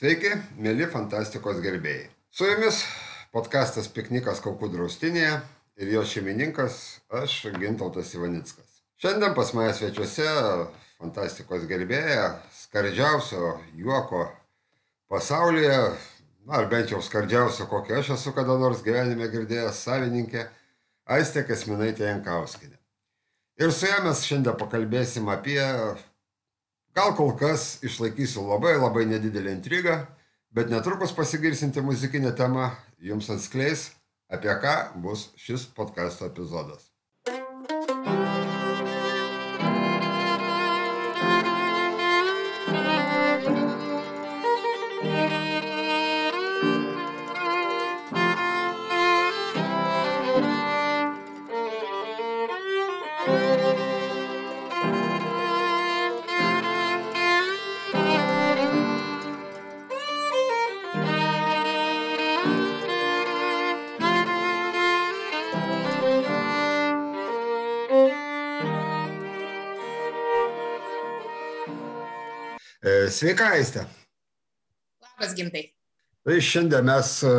Sveiki, mėly fantastikos gerbėjai. Su jumis podkastas Piknikas Kaukų draustinėje ir jo šeimininkas aš Gintautas Ivanickas. Šiandien pas mane svečiuose fantastikos gerbėja, skardžiausio juoko pasaulyje, na, ar bent jau skardžiausio, kokį aš esu kada nors gyvenime girdėjęs savininkė, Aistė Kasminaitė Jankauskinė. Ir su ja mes šiandien pakalbėsim apie Gal kol kas išlaikysiu labai labai nedidelę intrigą, bet netrukus pasigirsinti muzikinę temą jums atskleis, apie ką bus šis podkasto epizodas. Sveika, Aiste. Labas, gimtai. Tai šiandien mes e,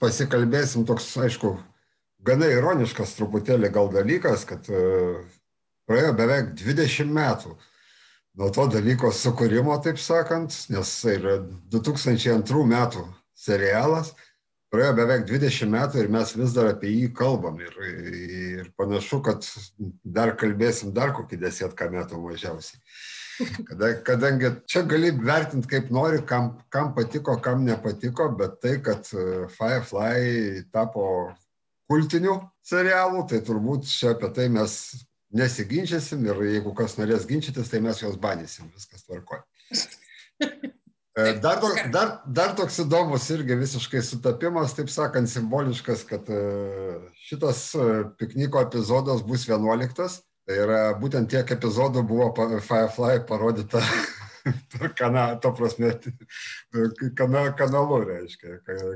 pasikalbėsim toks, aišku, gana ironiškas truputėlį gal dalykas, kad e, praėjo beveik 20 metų nuo to dalyko sukūrimo, taip sakant, nes tai yra 2002 metų serialas, praėjo beveik 20 metų ir mes vis dar apie jį kalbam ir, ir panašu, kad dar kalbėsim dar kokį desetką metų mažiausiai. Kada, kadangi čia gali vertinti kaip nori, kam, kam patiko, kam nepatiko, bet tai, kad e, Firefly tapo kultiniu serialu, tai turbūt čia apie tai mes nesiginčysim ir jeigu kas norės ginčytis, tai mes juos banysim, viskas tvarkoja. E, dar, dar, dar toks įdomus irgi visiškai sutapimas, taip sakant, simboliškas, kad e, šitas pikniko epizodas bus 11 Tai yra būtent tiek epizodų buvo Firefly parodyta per kanalą, to prasme, kana, kanalu, reiškia,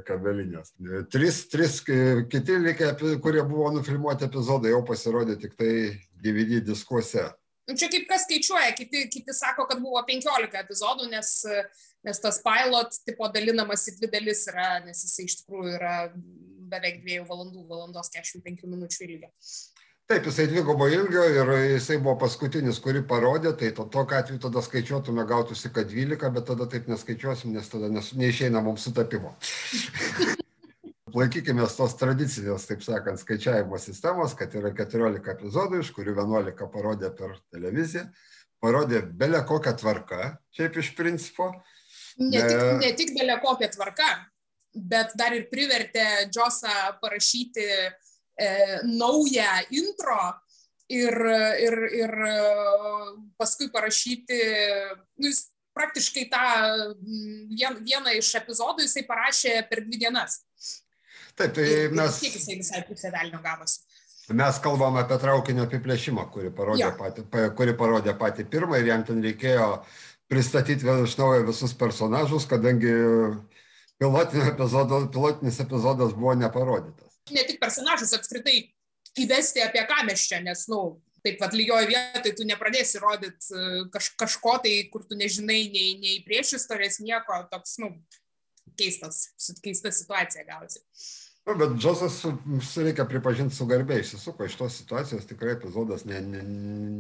kabelinės. Tris, tris kiti likę, kurie buvo nufilmuoti epizodai, jau pasirodė tik tai DVD diskuose. Nu, čia kaip kas skaičiuoja, kiti, kiti sako, kad buvo 15 epizodų, nes, nes tas pilot tipo dalinamas į dvi dalis yra, nes jisai iš tikrųjų yra beveik 2 valandų, valandos 45 minučių ilgio. Taip, jisai dvigubo ilgio ir jisai buvo paskutinis, kurį parodė, tai to, tokia atveju tada skaičiuotume, gautųsi, kad 12, bet tada taip neskaičiuosim, nes tada nes, neišeina mums sutapimo. Laikykime tos tradicinės, taip sakant, skaičiavimo sistemos, kad yra 14 epizodų, iš kurių 11 parodė per televiziją, parodė belė kokią tvarką, šiaip iš principo. Ne tik, ne tik belė kokią tvarką, bet dar ir privertė Džosą parašyti e, naują intro ir, ir, ir paskui parašyti, nu, jis praktiškai tą vien, vieną iš epizodų jisai parašė per dvi dienas. Taip, tai ir, mes. Kiek jisai visai pusė velnio gavosi. Mes kalbam apie traukinio apiplėšimą, kurį parodė, jo. patį, kuri parodė patį pirmą ir jam ten reikėjo pristatyti vėl iš naujo visus personažus, kadangi epizodo, pilotinis epizodas buvo neparodytas ne tik personažus, apskritai įvesti apie ką mes čia, nes, na, nu, taip pat lygioje vietoje tu nepradėsi rodyti e, kaž, kažko tai, kur tu nežinai nei, nei prieš istorijas, nieko, toks, nu, keistas, keista situacija gausi. Nu, bet Džosas, reikia pripažinti, su garbiai išsisuko iš tos situacijos, tikrai epizodas nedaug ne,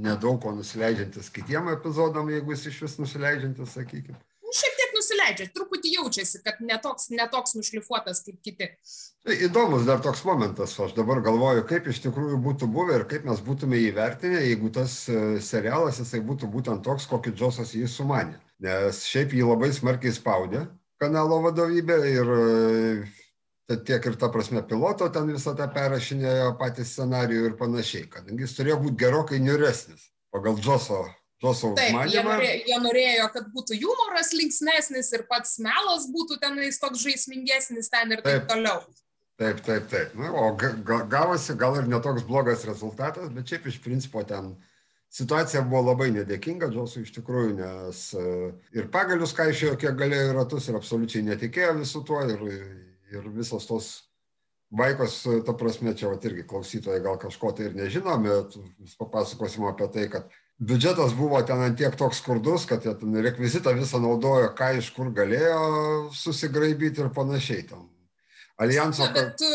ne ko nusileidžiantis kitiem epizodam, jeigu jis iš vis nusileidžiantis, sakykime šiek tiek nusileidžia, truputį jaučiasi, kad netoks, netoks nušlifuotas kaip kiti. Tai įdomus dar toks momentas, aš dabar galvoju, kaip iš tikrųjų būtų buvę ir kaip mes būtume įvertinę, jeigu tas e, serialas jisai būtų būtent toks, kokį Džosas jį sumanė. Nes šiaip jį labai smarkiai spaudė kanalo vadovybė ir e, tiek ir ta prasme piloto ten visą tą perrašinėjo patys scenarijų ir panašiai, kadangi jis turėjo būti gerokai niuresnis pagal Džoso tuos užmanymą. Jie, norė, jie norėjo, kad būtų humoras linksmesnis ir pats melas būtų tenais toks žaismingesnis ten ir taip, taip toliau. Taip, taip, taip. Na, o ga, gavosi gal ir netoks blogas rezultatas, bet šiaip iš principo ten situacija buvo labai nedėkinga Džosui iš tikrųjų, nes e, ir pagalius kaišėjo, kiek galėjo ratus ir absoliučiai netikėjo visų tuo ir, ir visos tos Vaikos, ta prasme, čia vat, irgi klausytojai gal kažko tai ir nežino, bet papasakosim apie tai, kad biudžetas buvo ten ant tiek toks skurdus, kad jie ten rekvizitą visą naudojo, ką iš kur galėjo susigraibyti ir panašiai. Tam. Alijanso. Na, bet e,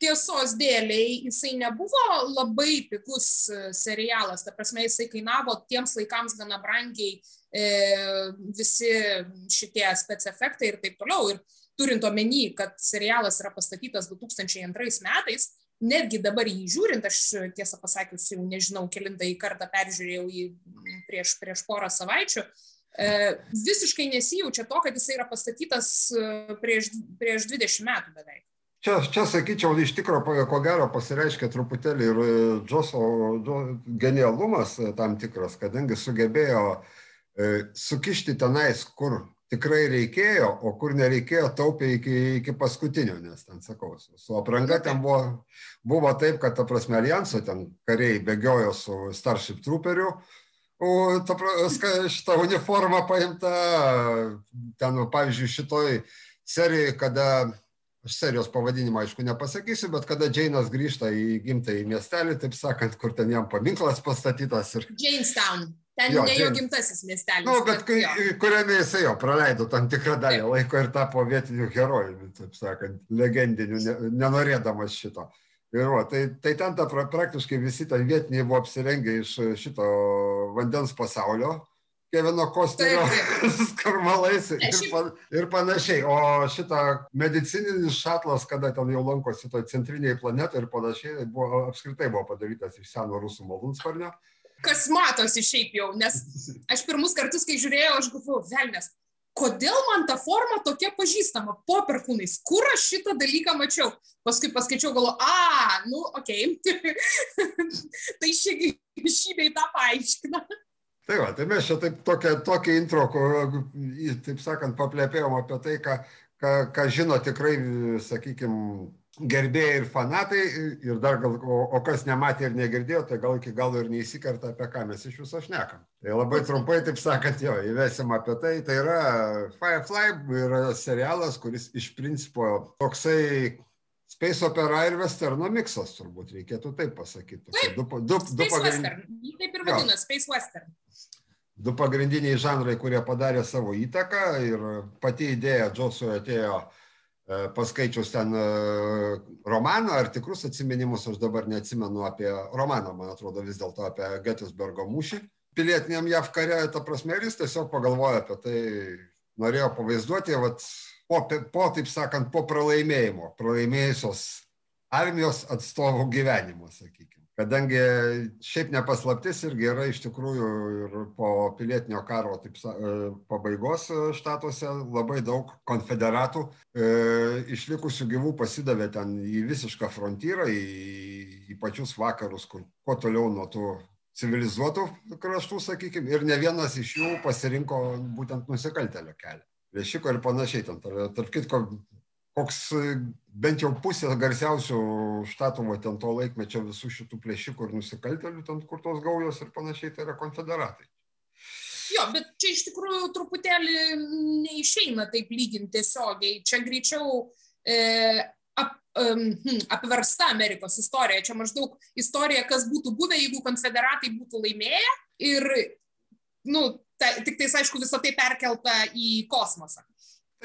tiesos dėliai jisai nebuvo labai pigus e, serialas, ta prasme jisai kainavo tiems laikams gana brangiai e, visi šitie specifektai ir taip toliau. Ir turint omeny, kad serialas yra pastatytas 2002 metais, netgi dabar jį žiūrint, aš tiesą pasakius jau nežinau, kilintą į kartą peržiūrėjau jį prieš, prieš porą savaičių, e, visiškai nesijaučia to, kad jisai yra pastatytas e, prieš, prieš 20 metų beveik. Čia, čia sakyčiau, iš tikrųjų, ko gero pasireiškia truputėlį ir Džoso genialumas tam tikras, kadangi sugebėjo sukišti tenais, kur tikrai reikėjo, o kur nereikėjo, taupė iki, iki paskutinio, nes ten sakau, su, su apranga ten buvo, buvo taip, kad, ta prasme, alijanso ten kariai bėgiojo su Starship Trooperiu, o ta, šitą uniformą paimta, ten, pavyzdžiui, šitoj serijoje, kada, aš serijos pavadinimą aišku nepasakysiu, bet kada Džeinas grįžta į gimtąjį miestelį, taip sakant, kur ten jam paminklas pastatytas. Ir... Jamestown. Ten jo, ne jo gimtasis miestelis. Na, nu, bet, bet kai, kuriame jisai jo praleido tam tikrą dalį taip. laiko ir tapo vietiniu herojumi, taip sakant, legendiniu, ne, nenorėdamas šito. Ir va, tai, tai ten ta, praktiškai visi ten vietiniai buvo apsirengę iš šito vandens pasaulio, Kevino Kosterio skarmalais ir, ir panašiai. O šitą medicininis šatlas, kada ten jau lankosi to centriniai planetai ir panašiai, buvo, apskritai buvo padarytas iš seno rusų malūnsparnio kas matosi šiaip jau, nes aš pirmus kartus, kai žiūrėjau, aš galvoju, velnės, kodėl man ta forma tokia pažįstama po perkūnais, kur aš šitą dalyką mačiau. Paskui paskaičiau, galvoju, a, nu, okei, okay. tai šį, šį bei tą paaiškina. Tai va, tai mes čia taip tokia, tokia intro, taip sakant, paplėpėjom apie tai, ką, ką, ką žino tikrai, sakykime, gerbėjai ir fanatai, ir dar gal, o, o kas nematė ir negirdėjo, tai gal iki galo ir neįsikarta, apie ką mes iš viso šnekam. Tai labai trumpai, taip sakant, jo, įvesim apie tai. Tai yra Firefly, yra serialas, kuris iš principo toksai Space opera ir westerno miksas, turbūt reikėtų taip pasakyti. Taip, du, du, du pagrind... Jį taip ir vadina, Space Western. Du pagrindiniai žanrai, kurie padarė savo įtaką ir pati idėja Džosui atėjo uh, paskaičius ten e, romaną ar tikrus atsiminimus, aš dabar neatsimenu apie romaną, man atrodo vis dėlto apie Gettysburgo mūšį. Pilietiniam JAV kare, ta prasme, jis tiesiog pagalvojo apie tai, norėjo pavaizduoti, vat, po, po, taip sakant, po pralaimėjimo, pralaimėjusios armijos atstovų gyvenimo, sakykime kadangi šiaip nepaslaptis irgi yra iš tikrųjų ir po pilietinio karo taip, e, pabaigos e, štatuose labai daug konfederatų e, išlikusių gyvų pasidavė ten į visišką frontyrą, į, į pačius vakarus, kur kuo toliau nuo tų civilizuotų kraštų, sakykime, ir ne vienas iš jų pasirinko būtent nusikaltelio kelią. Plėšiko ir panašiai. Ten, tarp kitko, koks e, bent jau pusė garsiausių štatovo ten to laikmečio visų šitų plėšikų ir nusikaltelių, ten kur tos gaujos ir panašiai, tai yra konfederatai. Jo, bet čia iš tikrųjų truputėlį neišeina taip lyginti tiesiogiai. Čia greičiau e, ap, um, apversta Amerikos istorija. Čia maždaug istorija, kas būtų buvę, jeigu konfederatai būtų laimėję. Ir, nu, ta, tik tais, aišku, visą tai perkelta į kosmosą.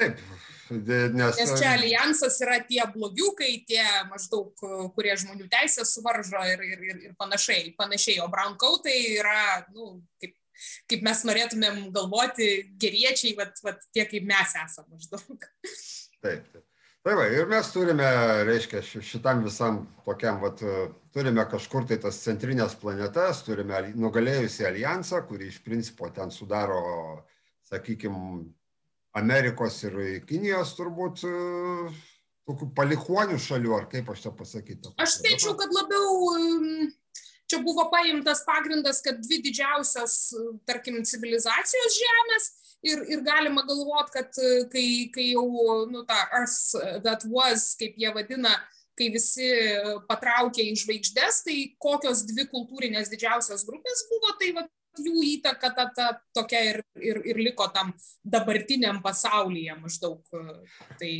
Taip, Nes, Nes čia alijansas yra tie blogiukai, tie maždaug, kurie žmonių teisės suvaržo ir, ir, ir, ir panašiai, panašiai. O brown coatai yra, nu, kaip, kaip mes norėtumėm galvoti, geriečiai, vat, vat, tie kaip mes esame maždaug. Taip, taip. Tai va, ir mes turime, reiškia, šitam visam tokiam, vat, turime kažkur tai tas centrinės planetas, turime nugalėjusi alijansą, kuri iš principo ten sudaro, sakykime, Amerikos ir Kinijos turbūt e, tokių palikuonių šalių, ar kaip aš čia pasakytų. Aš spėčiau, kad labiau čia buvo paimtas pagrindas, kad dvi didžiausios, tarkim, civilizacijos žemės ir, ir galima galvoti, kad e, kai, kai jau, nu, ta Earth that was, kaip jie vadina, kai visi patraukė į žvaigždės, tai kokios dvi kultūrinės didžiausios grupės buvo, tai va, jų įtaka ta, ta tokia ir, ir, ir liko tam dabartiniam pasaulyje maždaug. Tai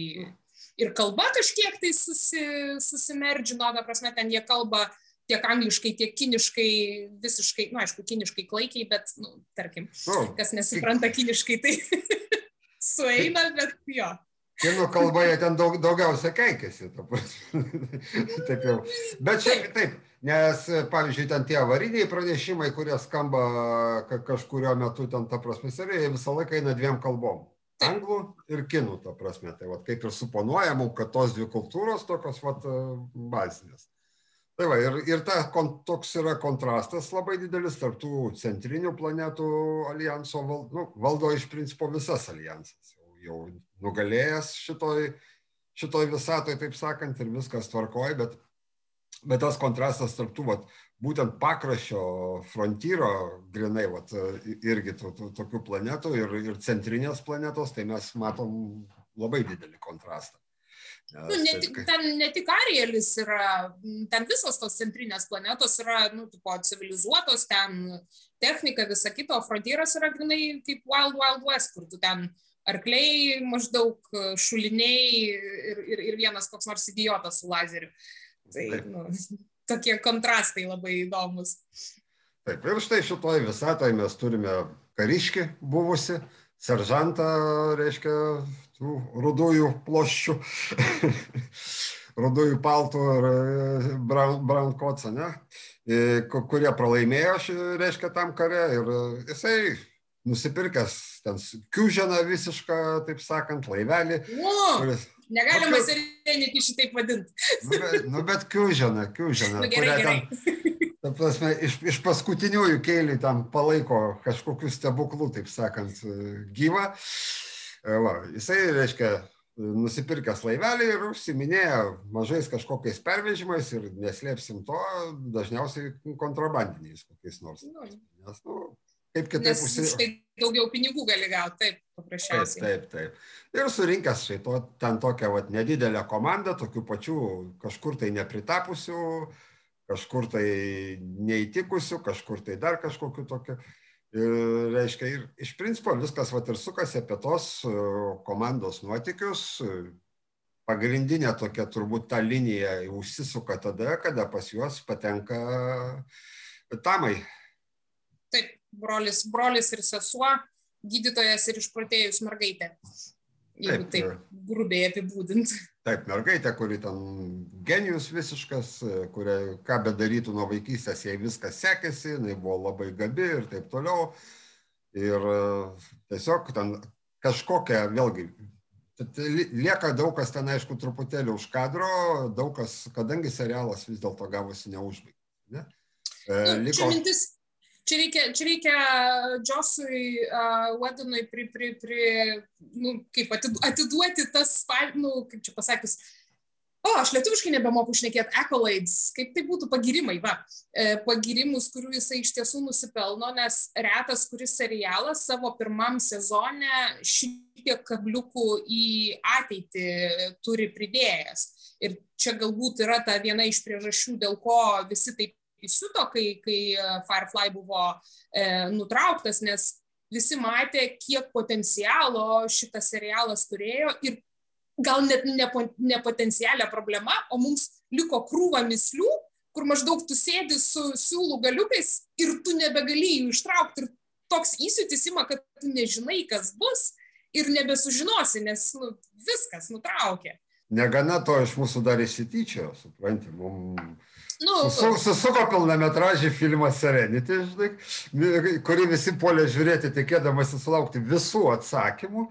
ir kalba kažkiek tai susi, susimerdžino, ta prasme, ten jie kalba tiek angliškai, tiek kiniškai visiškai, na, nu, aišku, kiniškai klaikiai, bet, nu, tarkim, oh, kas nesupranta kiniškai, tai sueina, bet jo. Kinų kalboje ten daug, daugiausia keikiasi. taip jau. Bet šiaip taip, nes, pavyzdžiui, ten tie avariniai pranešimai, kurie skamba kažkurio metu ten, ta prasme, serijoje visą laiką eina dviem kalbom. Anglų ir kinų, ta prasme. Tai va, kaip ir suponuojama, kad tos dvi kultūros tokios va, bazinės. Tai va, ir, ir ta, toks yra kontrastas labai didelis tarp tų centrinių planetų alijanso, val, nu, valdo iš principo visas alijansas. Jau, jau nugalėjęs šitoj, šitoj visatoj, taip sakant, ir viskas tvarkoja, bet, bet tas kontrastas tarp tų, vat, būtent pakraščio frontyro, grinai, vat, irgi to, to, tokių planetų ir, ir centrinės planetos, tai mes matom labai didelį kontrastą. Nes, nu, ne, tik, ten ne tik Arielis yra, ten visos tos centrinės planetos yra, nu, tipo, civilizuotos, ten technika, visa kita, o frontyras yra grinai kaip Wild Wild West, kur tu ten arkliai maždaug, šuliniai ir, ir, ir vienas koks nors idiotas su lazeriu. Tai nu, tokie kontrastai labai įdomus. Taip, ir štai šitoj visatoje mes turime kariškį buvusi, seržantą, reiškia, tų rudųjų ploščių, rudųjų paltų ir brankotsa, ne, kurie pralaimėjo, reiškia, tam kare ir jisai nusipirkęs ten kiuženą visišką, taip sakant, laivelį. O, kuris, negalima nu, serenity šitaip vadinti. Nu, bet, nu, bet kiuženą, kiuženą. Nu, gerai, gerai. Ten, ta prasme, iš, iš paskutiniųjų keilių tam palaiko kažkokių stebuklų, taip sakant, gyvą. E, va, jisai, reiškia, nusipirkęs laivelį ir užsiminėja mažais kažkokiais pervežimais ir neslėpsim to, dažniausiai kontrabandiniais kokiais nors. Nu. Nes, nu, Kaip kitaip Nes užsi... štai daugiau pinigų gali gauti, taip, paprasčiausiai. Taip, taip, taip. Ir surinkęs štai to, ten tokią vat, nedidelę komandą, tokių pačių kažkur tai nepritapusių, kažkur tai neįtikusių, kažkur tai dar kažkokiu tokiu. Ir, reiškia, ir iš principo viskas vat, ir sukasi apie tos e, komandos nuotikius. Pagrindinė tokia turbūt ta linija užsisuka tada, kada pas juos patenka tamai brolis, brolis ir sesuo, gydytojas ir išprotėjus mergaitė. Jeigu taip, taip grubiai apibūdinti. Taip, mergaitė, kuri ten genijus visiškas, kuria ką bedarytų nuo vaikystės, jai viskas sekėsi, jinai buvo labai gabi ir taip toliau. Ir tiesiog ten kažkokia, vėlgi, lieka daug kas ten, aišku, truputėlį už kadro, daug kas, kadangi serialas vis dėlto gavosi neužbaigtas. Ne? E, nu, liko... Čia mintis, čia reikia, čia reikia Džosui uh, Wedonui pri, pri, pri, nu, kaip atiduoti tas, nu, kaip čia pasakius, O, aš lietuviškai nebemoku šnekėti accolades, kaip tai būtų pagirimai, va, e, pagirimus, kurių jisai iš tiesų nusipelno, nes retas, kuris serialas savo pirmam sezone šitiek kabliukų į ateitį turi pridėjęs. Ir čia galbūt yra ta viena iš priežasčių, dėl ko visi taip įsiuto, kai, kai e, Firefly buvo e, nutrauktas, nes visi matė, kiek potencialo šitas serialas turėjo ir gal net ne, ne potencialią problemą, o mums liko krūva mislių, kur maždaug tu sėdi su siūlų galiukais ir tu nebegali jų ištraukti ir toks įsiutis ima, kad tu nežinai, kas bus ir nebesužinosi, nes nu, viskas nutraukė. Negana to iš mūsų dar įsityčio, supranti, mums Nu, Susuko pilnametražį filmą Serenity, žinai, kurį visi polė žiūrėti, tikėdamasi sulaukti visų atsakymų.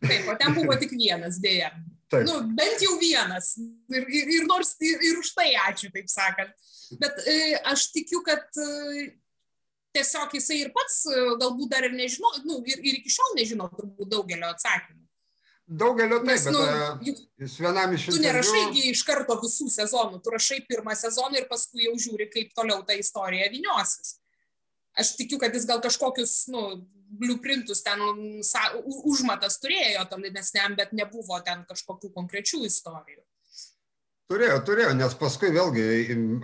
Taip, o ten buvo tik vienas, dėja. Taip. Nu, bent jau vienas. Ir, ir, ir nors ir, ir už tai ačiū, taip sakant. Bet e, aš tikiu, kad e, tiesiog jisai ir pats e, galbūt dar ir nežino, nu, ir, ir iki šiol nežino turbūt daugelio atsakymų. Daugelio taip, Nes, bet nu, e, juk, jis vienam iš jų. Tu nerašai iš karto visų sezonų, tu rašai pirmą sezoną ir paskui jau žiūri, kaip toliau ta istorija viniosis. Aš tikiu, kad jis gal kažkokius, nu, blueprintus ten sa, užmatas turėjo tolimesniam, bet nebuvo ten kažkokių konkrečių istorijų. Turėjo, turėjo, nes paskui vėlgi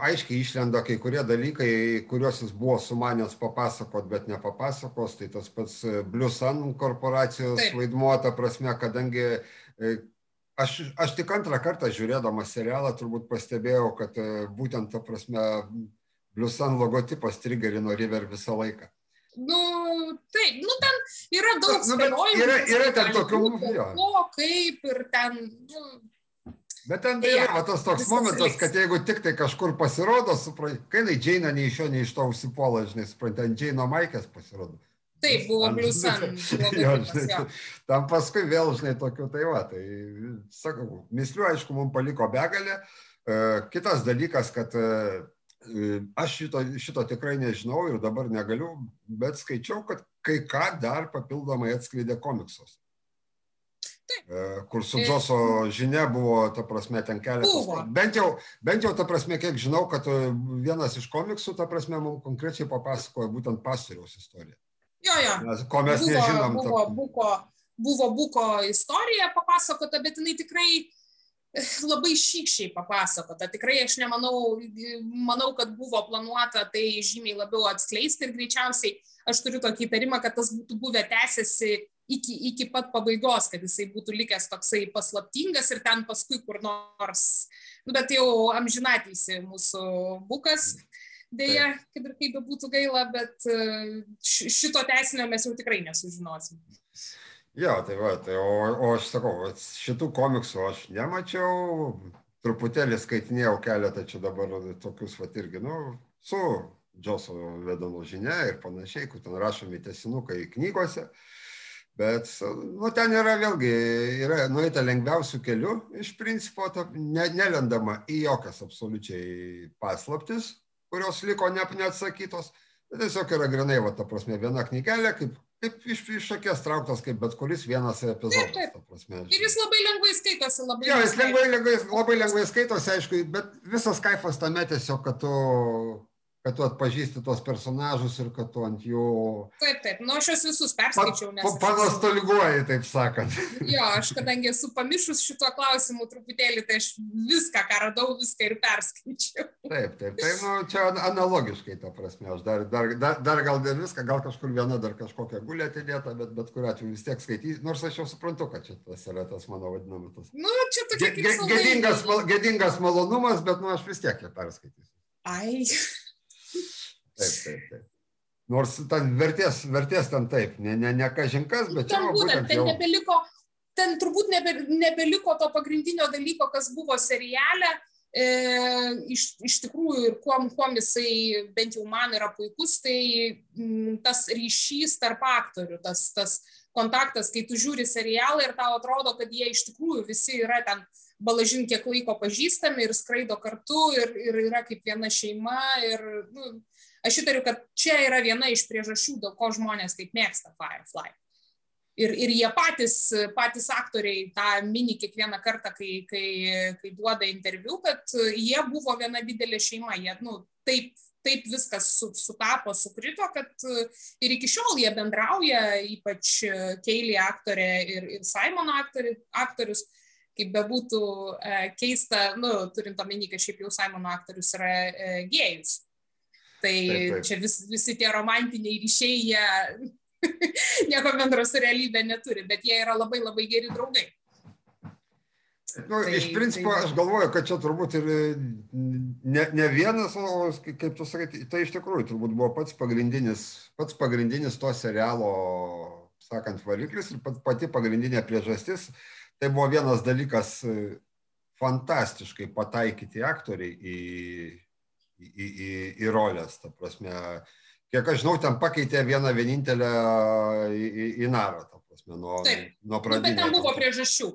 aiškiai išlenda kai kurie dalykai, kuriuos jis buvo sumanęs papasakot, bet nepapasakos. Tai tas pats Blue Sun korporacijos Taip. vaidmuo, ta prasme, kadangi e, aš, aš tik antrą kartą žiūrėdamas serialą turbūt pastebėjau, kad e, būtent, ta prasme, Bluesan logotipas trigerino River visą laiką. Nu, taip, nu ten yra daug Nu, bet spėliojimų. yra- yra ten tokių. Ko, kaip ir ten, nu, Bet ten Tai yra tas toks momentas, kad jeigu tik tai kažkur pasirodo, supranti, kai jinai Džeina nei iš jo, nei iš to užsipuola, žinai, supranti, ant Džeino Maikės pasirodo. taip buvo jo. Tam paskui vėl, žinai, tokių tai va, tai sakau, mislių aišku, mums paliko begalę. E, Kitas dalykas, kad e, e, aš šito, šito tikrai nežinau ir dabar negaliu, bet skaičiau, kad kai ką dar papildomai atskleidė komiksuose. E, Kur su E, Džoso žinia buvo, ta prasme, ten keletas. Bent jau, bent jau, ta prasme, kiek žinau, kad e, vienas iš komiksų, ta prasme, mums konkrečiai papasakoja būtent pastoriaus istoriją. Jo, jo. Nes, ko mes buvo, nežinom. buvo, ta- buko, buvo Buko istorija papasakota, bet jinai tikrai labai šykščiai papasakota. Tikrai aš nemanau, manau, kad buvo planuota tai žymiai labiau atskleisti ir greičiausiai aš turiu tokį įtarimą, kad tas būtų buvę tęsiasi iki, iki pat pabaigos, kad jisai būtų likęs toksai paslaptingas ir ten paskui kur nors, nu, bet jau amžinatysi mūsų bukas. Deja, kad ir kaip bebūtų gaila, bet e, ši- šito teisinio mes jau tikrai nesužinosim. Jo, tai va, tai o, o aš sakau, šitų komiksų aš nemačiau, truputėlį skaitinėjau keletą čia dabar tokius, va irgi, nu, su Džoso vedano žinia ir panašiai, kur ten rašomi tesinukai knygose. Bet, nu, ten yra vėlgi, yra nueita lengviausių kelių, iš principo, ta, ne, nelendama į jokias absoliučiai paslaptis, kurios liko ne, neatsakytos. Bet tiesiog yra grinai, va, ta prasme, viena knygelė, kaip, kaip iš, iš šakės trauktas, kaip bet kuris vienas epizodas. Taip, taip. ta Prasme, Ir jis labai lengvai skaitosi, labai Jo, jis linksmai. lengvai, lengvai, labai lengvai skaitosi, aišku, bet visas kaifas tame tiesiog, kad tu, kad tu atpažįsti tuos personažus ir kad tu ant jų Taip, taip, nu aš juos visus perskaičiau, nes... pa, panastoliguoji, taip sakant. Jo, aš kadangi esu pamišus šituo klausimu truputėlį, tai aš viską, ką radau, viską ir perskaičiau. Taip, taip, tai nu, čia an- analogiškai, ta prasme, aš dar, dar, dar, dar gal ne viską, gal kažkur viena dar kažkokia gulė atidėta, bet bet kuriuo atveju vis tiek skaitysiu, nors aš jau suprantu, kad čia tas yra tas mano vadinamas. Nu, čia tokia kaip. Gėdingas, gėdingas malonumas, bet nu, aš vis tiek ją perskaitysiu. Ai, Taip, taip, taip. Nors ten vertės, vertės ten taip, ne, ne, ne kažinkas, bet čia ten va būtent, būtent ten jau. nebeliko, ten turbūt nebe, nebeliko to pagrindinio dalyko, kas buvo seriale. E, iš, iš tikrųjų, ir kuom, kuom jisai bent jau man yra puikus, tai m, tas ryšys tarp aktorių, tas, tas kontaktas, kai tu žiūri serialą ir tau atrodo, kad jie iš tikrųjų visi yra ten balažin kiek laiko pažįstami ir skraido kartu ir, ir yra kaip viena šeima. Ir, nu, aš įtariu, kad čia yra viena iš priežasčių, dėl ko žmonės taip mėgsta Firefly. Ir, ir jie patys, patys aktoriai tą mini kiekvieną kartą, kai, kai, kai duoda interviu, kad jie buvo viena didelė šeima. Jie, nu, taip, taip viskas su, sutapo, sukrito, kad ir iki šiol jie bendrauja, ypač Keilį aktorė ir, ir Simon aktori, aktorius. Kaip bebūtų e, keista, nu, turint omeny, kad šiaip jau Simono aktorius yra e, gėjus. Tai Taip, taip. čia vis, visi tie romantiniai ryšiai, jie nieko bendro su realybė neturi, bet jie yra labai labai geri draugai. Nu, Tai- iš principo, tai- aš galvoju, kad čia turbūt ir ne, ne vienas, o kaip tu sakai, tai iš tikrųjų turbūt buvo pats pagrindinis, pats pagrindinis to serialo, sakant, variklis ir pat- pati pagrindinė priežastis. Tai buvo vienas dalykas e, fantastiškai pataikyti aktoriai į, į, į, į, rolės. Ta prasme, kiek aš žinau, ten pakeitė vieną vienintelę į, į, į narą. Ta prasme, nuo, Taip. nuo Nu, bet ten buvo priežasčių.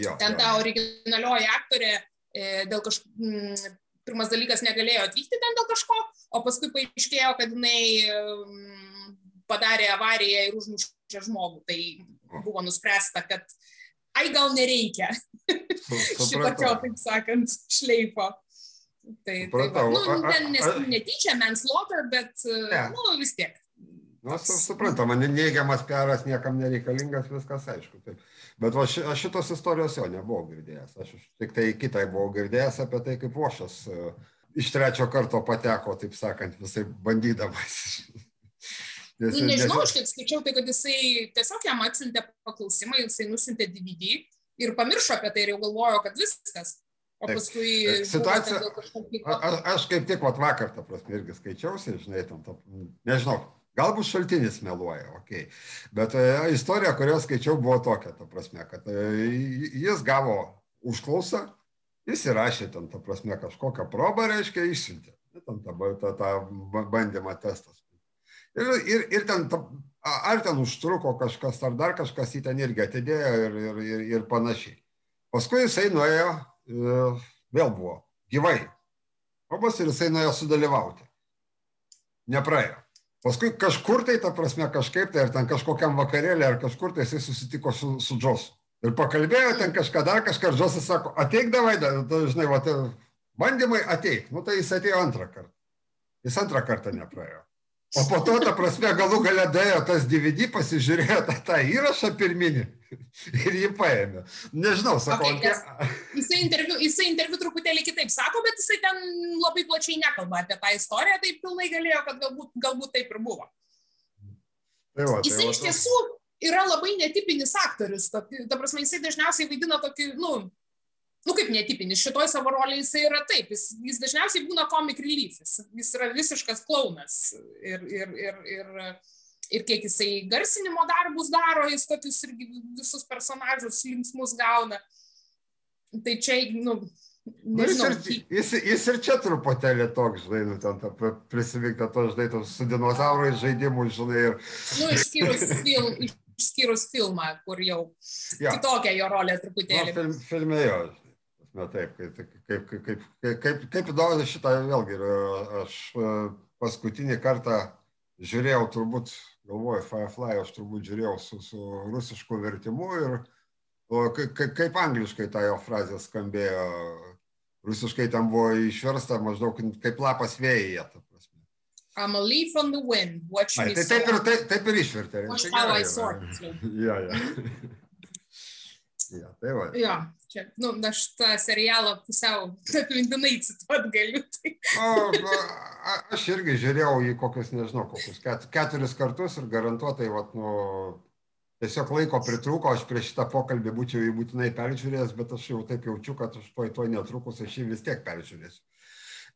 Jo, Ten jo. ta originalioji aktorė e, dėl kažkokio, pirmas dalykas negalėjo atvykti ten dėl kažko, o paskui paaiškėjo, kad jinai mm, padarė avariją ir užmušė žmogų. Tai buvo nuspręsta, kad ai gal nereikia šitokio, taip sakant, šleifo. Tai, tai va, Supratau. nu, a- ten nes, netyčia manslaughter, bet, Ne. nu, vis tiek. Na, su- suprantama, ne- neigiamas peras niekam nereikalingas, viskas aišku. Taip. Bet va, ši, aš šitos istorijos jo nebuvau girdėjęs. Aš tik tai kitai buvau girdėjęs apie tai, kaip Vošas e, iš trečio karto pateko, taip sakant, visai bandydamas. Nes- Nu, nežinau, aš kiek skaičiau, tai kad jisai tiesiog jam atsiuntė paklausimą, jisai nusintė DVD ir pamiršo apie tai ir jau galvojo, kad viskas. O paskui... E, situacija... A, aš kaip tik vat, vakar, ta prasme, irgi skaičiausi, žinai, tam, ta, nežinau, galbūt šaltinis meluoja, okei. Okay. Bet e, istorija, kurią skaičiau, buvo tokia, ta prasme, kad e, jis gavo užklausą, jis įrašė ten, ta prasme, kažkokią probą, reiškia, išsiuntė. Ten tą, tą, tą bandymą testas. Ir, ir, ir ten, ta, ar ten užtruko kažkas, ar dar kažkas į ten irgi atidėjo ir, ir, ir, ir panašiai. Paskui jisai nuėjo vėl buvo gyvai. Obas ir jisai nuėjo sudalyvauti. Nepraėjo. Paskui kažkur tai, ta prasme, kažkaip tai, ar ten kažkokiam vakarėlį, ar kažkur tai jisai susitiko su, su Džosu. Ir pakalbėjo ten kažką dar, kažką, Džosas sako, ateik davai, da, žinai, va, bandymai ateik. Nu tai jis atėjo antrą kartą. Jis antrą kartą nepraėjo. O po to, ta prasme, galų galę dėjo tas DVD, pasižiūrėjo tą, tą įrašą pirminį ir jį paėmė. Nežinau, sakau. Okay, nes, jisai, interviu, jisai interviu truputėlį kitaip sako, bet jisai ten labai plačiai nekalba apie tą istoriją, tai pilnai galėjo, kad galbūt, galbūt taip ir buvo. Tai va, tai jisai va, iš tiesų yra labai netipinis aktorius. Ta, ta prasme, jisai dažniausiai vaidina tokį, nu, nu kaip netipinis, šitoj savo rolėje jisai yra taip, jis, jis dažniausiai būna comic relief, jis, jis yra visiškas klaunas ir, ir, ir, ir, ir kiek jisai garsinimo darbus daro, jis tokius irgi visus personažus linksmus gauna. Tai čia, nu, Nežinau, nu, jis, ir, jis, jis ir čia truputėlį toks, žinai, nu, ten prisiminta to, žinai, tos su dinozaurais žaidimų, žinai. Ir... Nu, išskyrus, film, išskyrus filmą, kur jau ja. kitokia jo rolė truputėlį. Na, film, filme jo, Na taip, kaip, kaip, kaip, kaip, kaip, kaip įdomu šitą vėlgi. Aš e, paskutinį kartą žiūrėjau, turbūt, galvoju, Firefly, aš turbūt žiūrėjau su, su rusišku vertimu ir o, kaip, kaip angliškai ta jo frazė skambėjo. Rusiškai ten buvo išversta maždaug kaip lapas vėjyje. I'm a leaf on the wind. Watch Ai, me tai taip, ir, taip, taip ir išvertė. Watch how I sort. Ja, ja. ja, tai va. Ja čia, nu, aš tą serialą pusiau atmintinai cituot galiu. Tai. O, a, aš irgi žiūrėjau į kokius, nežinau, kokius ket, keturis kartus ir garantuotai, vat, nu, tiesiog laiko pritrūko, aš prieš šitą pokalbį būčiau jį būtinai peržiūrėjęs, bet aš jau taip jaučiu, kad aš toj toj netrukus aš jį vis tiek peržiūrėsiu.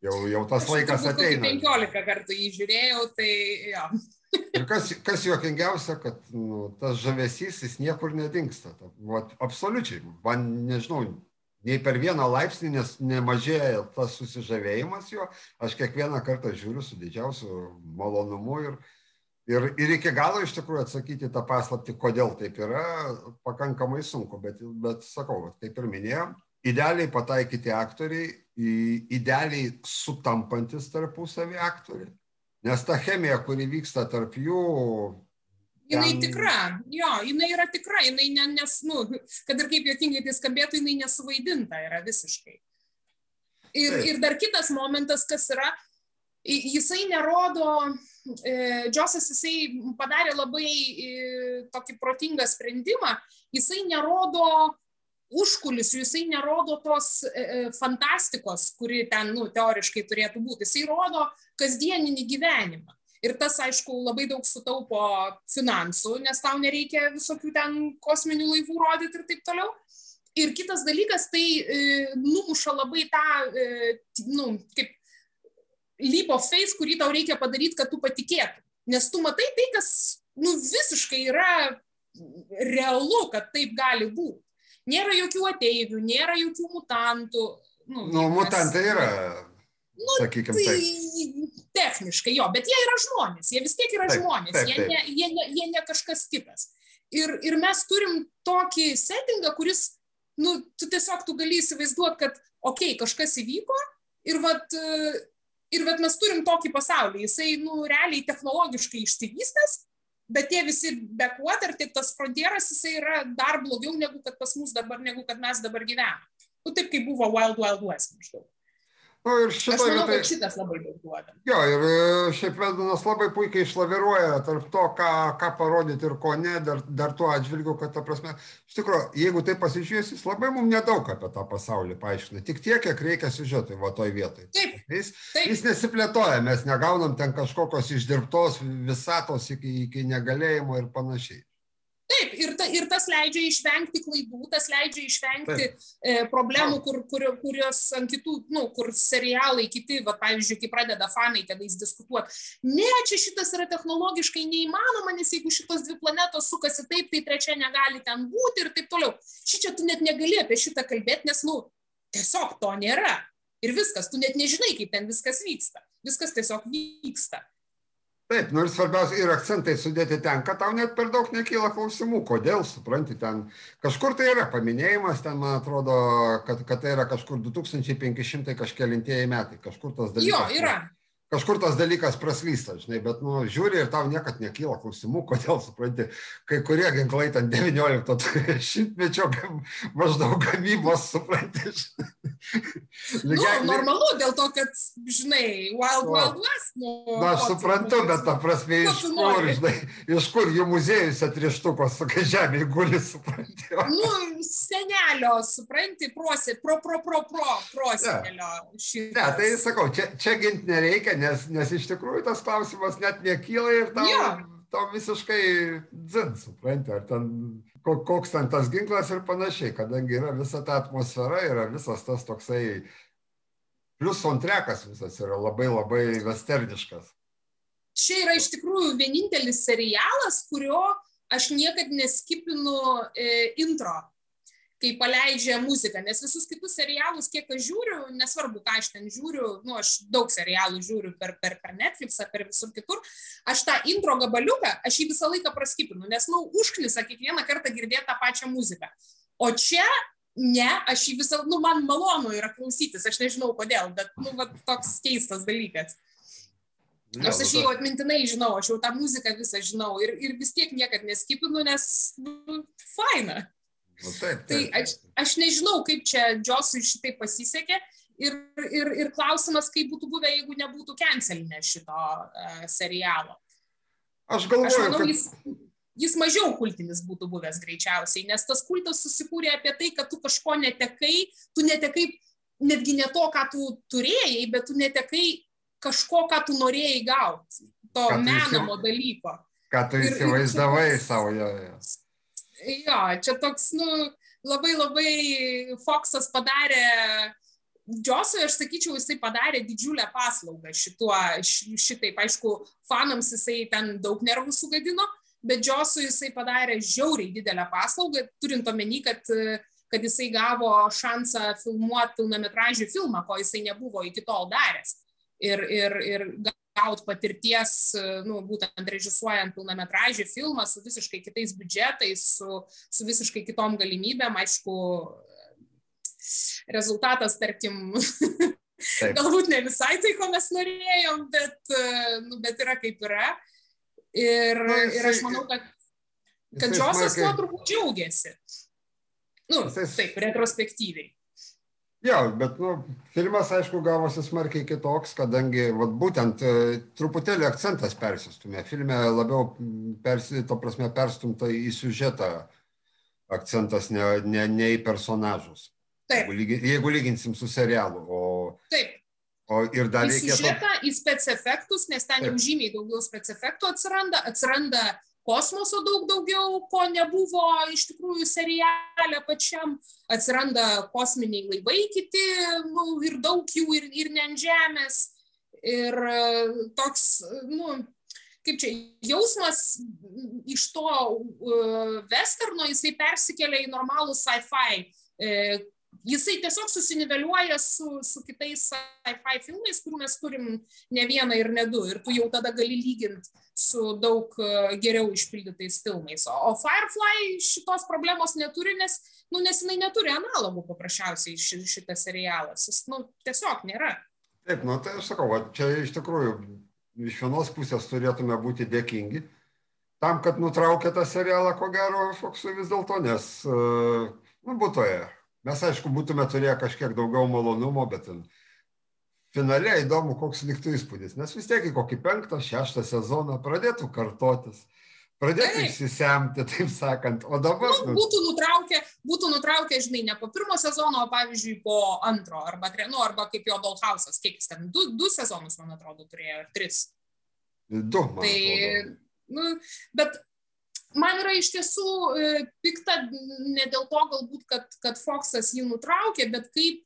Jau, jau tas aš laikas ateina. 15 kartų jį žiūrėjau, tai jo. Ir kas, kas juokingiausia, kad nu, tas žavesys jis niekur nedingsta. Vat, absoliučiai. Man nežinau, nei per vieną laipsnį, nes nemažėja tas susižavėjimas jo. Aš kiekvieną kartą žiūriu su didžiausiu malonumu ir, ir, ir iki galo iš tikrųjų atsakyti tą paslapti, kodėl taip yra, pakankamai sunku. Bet, bet sakau, kaip ir minėjom, idealiai pataikyti aktoriai, idealiai sutampantis tarpusavį aktoriai Nes ta chemija, kuri vyksta tarp jų. Ten... Jinai tikra, jo, jinai yra tikra, jinai ne, nes, nu, kad ir kaip jokingai tai skambėtų, jinai nesuvaidinta yra visiškai. Ir, Taip. ir dar kitas momentas, kas yra, jisai nerodo, e, Džosas jisai padarė labai e, tokį protingą sprendimą, jisai nerodo užkulisių, jisai nerodo tos e, e, fantastikos, kuri ten, nu, teoriškai turėtų būti. Jisai rodo kasdieninį gyvenimą. Ir tas, aišku, labai daug sutaupo finansų, nes tau nereikia visokių ten kosminių laivų rodyti ir taip toliau. Ir kitas dalykas, tai e, numuša labai tą, e, nu, kaip leap of faith, kurį tau reikia padaryti, kad tu patikėtum. Nes tu matai tai, kas, nu, visiškai yra realu, kad taip gali būti. Nėra jokių ateivių, nėra jokių mutantų. Nu, nu mutantai yra. Nu, Sakykime, tai techniškai jo, bet jie yra žmonės, jie vis tiek yra taip, žmonės, taip, taip. Jie, ne, jie, ne, jie ne kažkas kitas. Ir, ir mes turim tokį settingą, kuris, nu, tu tiesiog tu gali įsivaizduoti, kad, okei, okay, kažkas įvyko ir vat, ir vat mes turim tokį pasaulį, jisai, nu, realiai technologiškai išsivystęs, bet tie visi backwater, tai tas frontieras, jisai yra dar blogiau negu kad pas mus dabar, negu kad mes dabar gyvename. Nu, taip kaip buvo Wild Wild West maždaug. Nu, ir šitoj, Aš manau, kad šitas labai daug duoda. Jo, ir e, šiaip Vedanas labai puikiai išlaviruoja tarp to, ką, ką parodyti ir ko ne, dar, dar tuo atžvilgiu, kad, ta prasme, iš tikrųjų, jeigu tai pasižiūrės, jis labai mums nedaug apie tą pasaulį paaiškina. Tik tiek, kiek reikia siužetui, va toj vietoj. Taip. Jis, taip. jis nesiplėtoja, mes negaunam ten kažkokios išdirbtos visatos iki, iki negalėjimo ir panašiai. Taip, ir, ir tas leidžia išvengti klaidų, tas leidžia išvengti e, problemų, kur, kur, kurios ant kitų, nu, kur serialai kiti, va, pavyzdžiui, kai pradeda fanai tenais diskutuoti. Ne, čia šitas yra technologiškai neįmanoma, nes jeigu šitos dvi planetos sukasi taip, tai trečia negali ten būti ir taip toliau. Šičia tu net negali apie šitą kalbėti, nes, nu, tiesiog to nėra. Ir viskas, tu net nežinai, kaip ten viskas vyksta. Viskas tiesiog vyksta. Taip, nors nu svarbiausia ir akcentai sudėti ten, kad tau net per daug nekyla klausimų, kodėl, supranti, ten kažkur tai yra paminėjimas, ten man atrodo, kad, kad tai yra kažkur 2500 kažkėlintieji metai, kažkur tas dalykas. Jo, yra kažkur tas dalykas praslysta, žinai, bet, nu, žiūri ir tau niekad nekyla klausimų, kodėl, supranti, kai kurie ginklai ten 19 šimtmečio maždaug gamybos, supranti. Nu, normalu, dėl to, kad, žinai, Wild o, Wild West. Nu, Na, aš suprantu, bet ta prasme, iš kur, žinai, iš kur jų muziejus atrištukos, kai žemė guli, supranti. Nu, senelio, supranti, prosi, pro, pro, pro, pro, prosenelio. Ne, tai sakau, čia, čia ginti nereikia, nes, nes iš tikrųjų tas klausimas net nekyla ir tau, ja. tau visiškai dzin, supranti, ar ten koks ten tas ginklas ir panašiai, kadangi yra visa ta atmosfera, yra visas tas toksai, plus soundtrackas visas yra labai labai westerniškas. Čia yra iš tikrųjų vienintelis serialas, kurio aš niekad neskipinu e, intro kai paleidžia muziką, nes visus kitus serialus, kiek aš žiūriu, nesvarbu, ką aš ten žiūriu, nu, aš daug serialų žiūriu per, per, per Netflixą, per visur kitur, aš tą intro gabaliuką, aš jį visą laiką praskipinu, nes, nu, užknisa kiekvieną kartą girdėti tą pačią muziką. O čia ne, aš jį visą, nu, man malonu yra klausytis, aš nežinau kodėl, bet, nu, va, toks keistas dalykas. Nors aš jau atmintinai žinau, aš jau tą muziką visą žinau ir, ir vis tiek niekad neskipinu, nes nu, faina. Nu, taip, tai taip. Tai aš, aš nežinau, kaip čia Džosui šitai pasisekė ir, ir, ir klausimas, kaip būtų buvę, jeigu nebūtų cancelinę šito uh, serialo. Aš galvoju, aš manau, kad... jis, jis mažiau kultinis būtų buvęs greičiausiai, nes tas kultas susikūrė apie tai, kad tu kažko netekai, tu netekai netgi ne to, ką tu turėjai, bet tu netekai kažko, ką tu norėjai gauti, to menamo dalyko. Ką tu įsivaizdavai savo joje jo, čia toks, nu, labai labai Foxas padarė, Džiosui, aš sakyčiau, jisai padarė didžiulę paslaugą šituo, šitaip, aišku, fanams jisai ten daug nervų sugadino, bet Džiosui jisai padarė žiauriai didelę paslaugą, turint omeny, kad, kad jisai gavo šansą filmuoti pilnametražį filmą, ko jisai nebuvo iki tol daręs. Ir, ir, ir gauti patirties, nu, būtent režisuojant pilnametražį filmą su visiškai kitais biudžetais, su, su visiškai kitom galimybėm, aišku, rezultatas, tarkim, Taip. galbūt ne visai tai, ko mes norėjom, bet, nu, bet yra kaip yra. Ir, Na, jisai, ir aš manau, kad, kad Džosas tuo turbūt džiaugiasi. Nu, jisai, taip, retrospektyviai. Jo, bet nu, filmas, aišku, gavosi smarkiai kitoks, kadangi vat, būtent e, truputėlį akcentas persistumė. Filme labiau persi, to prasme, perstumta į siužetą akcentas, ne, ne, ne į personažus. Taip. Jeigu, jeigu lyginsim su serialu. O, Taip. O ir dar į reikėtų... siužetą, į specifektus, nes ten Taip. jau žymiai daugiau specifektų atsiranda, atsiranda kosmoso daug daugiau, ko nebuvo iš tikrųjų serialė pačiam. Atsiranda kosminiai laivai kiti, nu, ir daug jų, ir, ir ne ant žemės. Ir e, toks, nu, kaip čia, jausmas iš to uh, westerno jisai persikelia į normalų sci-fi uh, jisai tiesiog susiniveliuoja su, su kitais sci-fi filmais, kurių mes turim ne vieną ir ne du. Ir tu jau tada gali lyginti su daug e, geriau išpildytais filmais. O, o Firefly šitos problemos neturi, nes, nu, nes jinai neturi analogų paprasčiausiai ši, šitas serialas. Jis nu, tiesiog nėra. Taip, nu tai aš sakau, va, čia iš tikrųjų iš vienos pusės turėtume būti dėkingi tam, kad nutraukė tą serialą, ko gero, Foksui vis dėlto, nes, e, nu, būtų ėjo. Mes, aišku, būtume turėję kažkiek daugiau malonumo, bet finale įdomu, koks liktų įspūdis, nes vis tiek į kokį penktą, šeštą sezoną pradėtų kartotis, pradėtų taip. išsisemti, taip sakant, o dabar... Nu, būtų, nutraukę, būtų nutraukę, žinai, ne po pirmo sezono, o pavyzdžiui, po antro, arba, nu, arba kaip jo Dollhouse'as, kiek jis ten, du, du sezonus, man atrodo, turėjo, ar tris. Du, tai, atrodo. nu, bet man yra iš tiesų e, pikta ne dėl to galbūt, kad, kad Foxas jį nutraukė, bet kaip,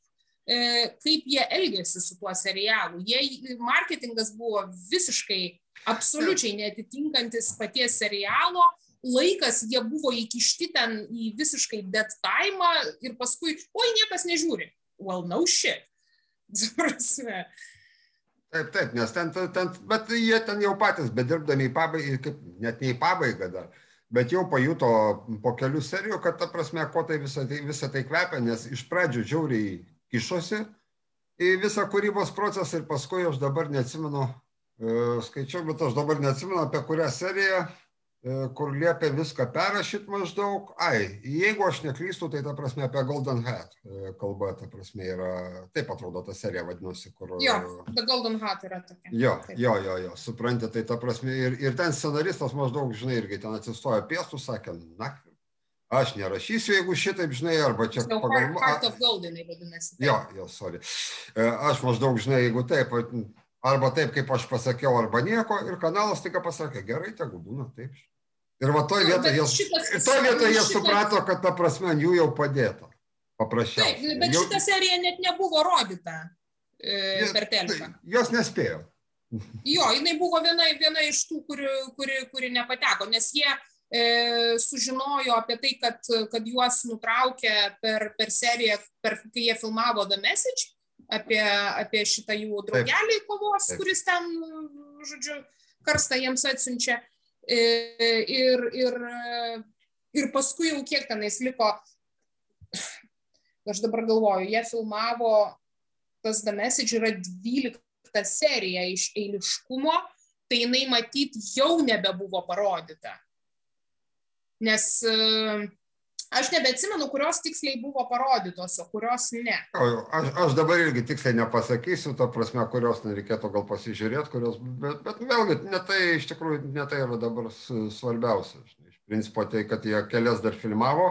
e, kaip jie elgėsi su tuo serialu. Jie, marketingas buvo visiškai, absoliučiai netitinkantis paties serialo. Laikas jie buvo įkišti ten į visiškai dead time ir paskui, oi, niekas nežiūri. Well, no shit. Prasme. Taip, taip, nes ten, ten, bet jie ten jau patys, bedirbdami į pabaigą, net ne į pabaigą dar, bet jau pajuto po kelių serijų, kad ta prasme, ko tai visą tai, visą tai kvepia, nes iš pradžių žiauriai kišosi į visą kūrybos procesą ir paskui aš dabar neatsimenu, e, skaičiau, bet aš dabar neatsimenu, apie kurią seriją kur liepia viską perrašyti maždaug. Ai, jeigu aš neklystu, tai ta prasme apie Golden Hat e, kalba, ta prasme yra, taip atrodo, ta serija vadinosi, kur... Jo, The Golden Hat yra tokia. Jo, taip. jo, jo, jo, suprantate, tai ta prasme ir, ir ten scenaristas maždaug, žinai, irgi ten atsistoja piestų, sakė, na, aš nerašysiu, jeigu šitaip, žinai, arba čia so, pagal... Heart of Golden, vadinasi. Jo, jo, sorry. E, aš maždaug, žinai, jeigu taip, arba taip, kaip aš pasakiau, arba nieko, ir kanalas tik pasakė, gerai, tegu būna taip. Ir va toj vietoje jie, toj vietoje jie šitas... suprato, kad ta prasme jų jau padėta. Paprasčiausiai. Taip, bet jau... šita serija net nebuvo rodyta e, per teleką. Jos nespėjo. Jo, jinai buvo viena, viena iš tų, kuri, kuri, kuri nepateko, nes jie e, sužinojo apie tai, kad, kad juos nutraukė per, per seriją, per, kai jie filmavo The Message, apie, apie šitą jų draugelį kovos, Taip. kuris ten, žodžiu, karstą jiems atsiunčia. E, ir, ir, ir paskui jau kiek tenais liko, aš dabar galvoju, jie filmavo, tas The Message yra 12 serija iš eiliškumo, tai jinai matyt jau nebebuvo parodyta. Nes uh, Aš nebeatsimenu, kurios tiksliai buvo parodytos, o kurios ne. Aš, aš dabar irgi tiksliai nepasakysiu, to prasme, kurios nereikėtų gal pasižiūrėti, kurios, bet, bet vėlgi, ne tai iš tikrųjų, ne tai yra dabar svarbiausia. Iš principo tai, kad jie kelias dar filmavo,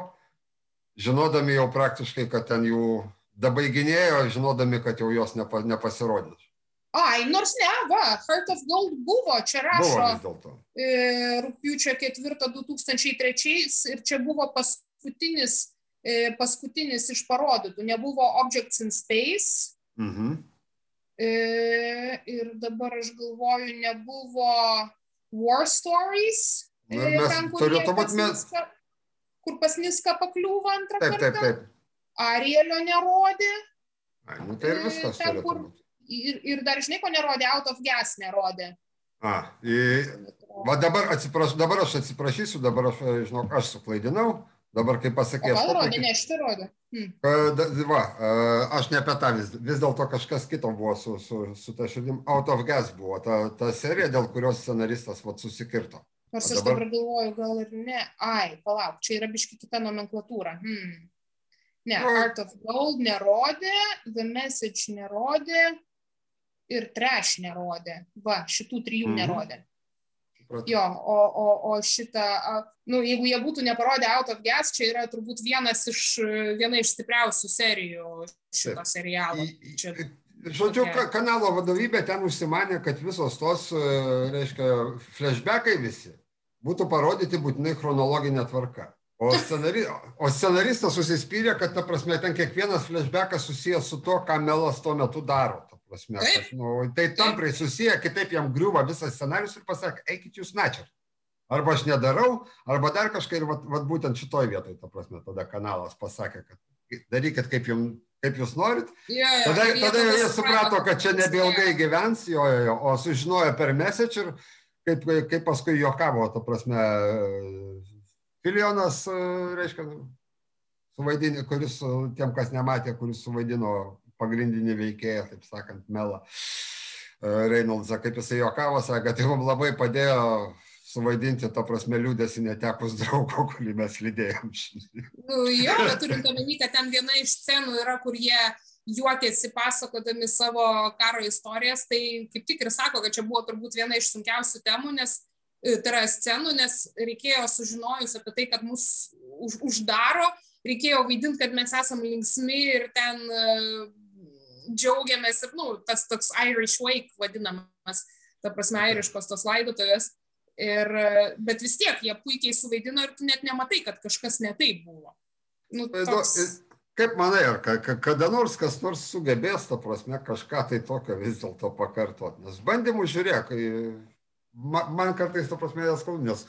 žinodami jau praktiškai, kad ten jų dabaiginėjo, žinodami, kad jau jos nepa, nepasirodys. Ai, nors ne, va, Heart of Gold buvo, čia rašo e, rūpiučio 4 2003 ir čia buvo pas, paskutinis, e, paskutinis iš parodytų, nebuvo Objects in Space. Mhm. E, ir dabar aš galvoju, nebuvo War Stories. E, mes, ten, kur, pas mes... Niska, kur pas Niska pakliūva antrą taip, kartą. Taip, taip. Arielio nerodė. Ai, nu tai ir viskas. Ten, kur, ir, ir dar žinai, ko nerodė, Out of Gas nerodė. A, į, va dabar, atsiprašau, dabar aš atsiprašysiu, dabar aš, žinok, aš suklaidinau. Dabar kaip pasakė. Gal rodė, ne, šitą rodė. Hmm. Va, aš ne apie tą vis, vis dėlto kažkas kito buvo su, su, su ta širdim. Out of Gas buvo ta, ta serija, dėl kurios scenaristas vat, susikirto. Nors aš dabar galvoju, gal ir ne. Ai, palauk, čia yra biški kita nomenklatūra. Hmm. Ne, no. Art of Gold nerodė, The Message nerodė ir Trash nerodė. Va, šitų trijų mm -hmm. nerodė. Jo, o, o, o šitą, nu, jeigu jie būtų neparodę Out of Gas, čia yra turbūt vienas iš, viena iš stipriausių serijų šito serialo. Čia, Žodžiu, tokia... kanalo vadovybė ten užsimanė, kad visos tos, e, reiškia, flashbackai visi būtų parodyti būtinai chronologinė tvarka. O, scenari, o scenaristas susispyrė, kad, ta prasme, ten kiekvienas flashbackas susijęs su to, ką Melas tuo metu daro prasme, kad, nu, tai tamprai susiję, kitaip jam griūva visas scenarius ir pasakė, eikit jūs načer. Arba aš nedarau, arba dar kažkaip, ir vat, vat būtent šitoj vietoj, ta prasme, tada kanalas pasakė, kad darykit kaip jums kaip jūs norit. Jo, jo, tada tada jie suprato, kad čia nebeilgai gyvens, jo, jo, jo, o sužinojo per message ir kaip, kaip paskui juokavo, ta prasme, Filionas, reiškia, suvaidinė, kuris, tiem, kas nematė, kuris suvaidino pagrindinį veikėją, taip sakant, Melą. E, Reinoldsą, kaip jisai juokavo, sakė, kad tai mums labai padėjo suvaidinti, to prasme, liūdėsi netekus draugo, kurį mes lydėjom. Nu, jo, bet turint omeny, kad ten viena iš scenų yra, kur jie juokėsi pasakodami savo karo istorijas, tai kaip tik ir sako, kad čia buvo turbūt viena iš sunkiausių temų, nes e, tai yra scenų, nes reikėjo sužinojus apie tai, kad mus už, uždaro, reikėjo vaidinti, kad mes esame linksmi ir ten džiaugiamės ir, nu, tas toks Irish wake vadinamas, ta prasme, airiškos tos laidotuvės. Ir, bet vis tiek jie puikiai suvaidino ir tu net nematai, kad kažkas netaip buvo. Nu, toks... Kaip manai, ar kada nors kas nors sugebės, ta prasme, kažką tai tokio vis dėlto pakartoti? Nes bandymų žiūrėk, man, man kartais, ta prasme, neskaudu, nes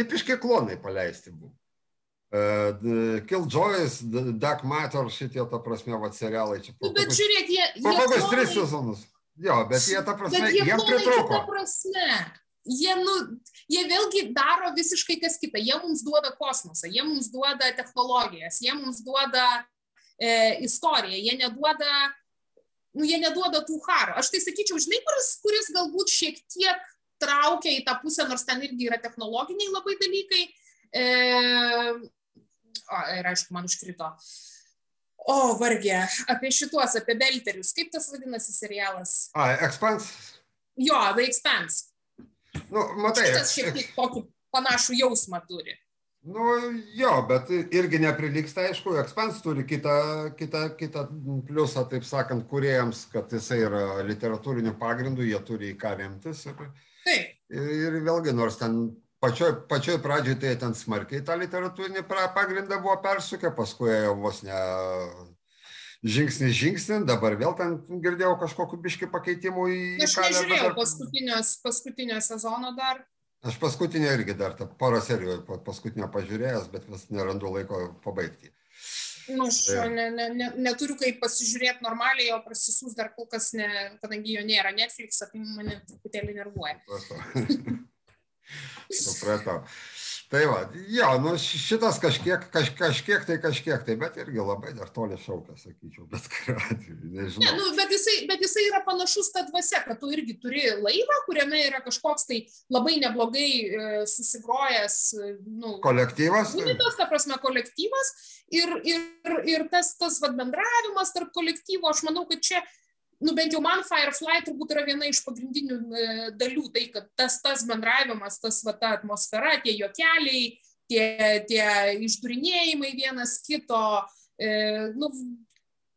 tipiški klonai paleisti buvo. Uh, Killjoys, Dark Matter, šitie, ta prasme, va, serialai čia. Nu, bet žiūrėk, jie... Po kokius tris sezonus. Jo, bet jie, ta prasme, jie jiem pritrūko. Prasme, jie, nu, jie vėlgi daro visiškai kas kita. Jie mums duoda kosmosą, jie mums duoda technologijas, jie mums duoda e, istoriją, jie neduoda, nu, jie neduoda tų haro. Aš tai sakyčiau, žinai, kuris, kuris galbūt šiek tiek traukia į tą pusę, nors ten irgi yra technologiniai labai dalykai. E, o, ir aišku, man užkrito. O, vargė, apie šituos, apie belterius. Kaip tas vadinasi serialas? A, Expanse. Jo, The Expanse. Nu, matai. Šitas šiek tiek tokį panašų jausmą turi. Nu, jo, bet irgi neprilyksta, aišku, Expans turi kitą, kitą, kitą pliusą, taip sakant, kuriejams, kad jisai yra literatūriniu pagrindu, jie turi į ką remtis. Ir, Taip. ir vėlgi, nors ten pačioj, pačioj pradžioj tai ten smarkiai tą literatūrinį pagrindą buvo persukę, paskui jau vos ne žingsnis žingsnin, dabar vėl ten girdėjau kažkokiu biški pakeitimu į... Aš nežiūrėjau dar... paskutinio, paskutinio sezono dar. Aš paskutinį irgi dar tą porą serijų paskutinio pažiūrėjęs, bet vis nerandu laiko pabaigti. Nu, aš tai. ne, ne, ne, neturiu kaip pasižiūrėti normaliai, o prasisūs dar kol kas, ne, kadangi jo nėra Netflix, tai mane truputėlį nervuoja. Supratau. Tai va, jo, nu šitas kažkiek, kaž, kažkiek tai kažkiek tai, bet irgi labai dar toli šaukia, sakyčiau, bet kuriuo atveju, nežinau. Ne, nu, bet, jisai, bet jisai yra panašus ta dvasia, kad tu irgi turi laivą, kuriame yra kažkoks tai labai neblogai e, susigrojęs, nu, kolektyvas. Unitas, ta prasme, kolektyvas ir, ir, ir tas, tas vad bendravimas tarp kolektyvo, aš manau, kad čia nu bent jau man Firefly turbūt yra viena iš pagrindinių e, dalių, tai kad tas, tas bendravimas, tas va, ta atmosfera, tie juokeliai, tie, tie išdurinėjimai vienas kito, e, nu,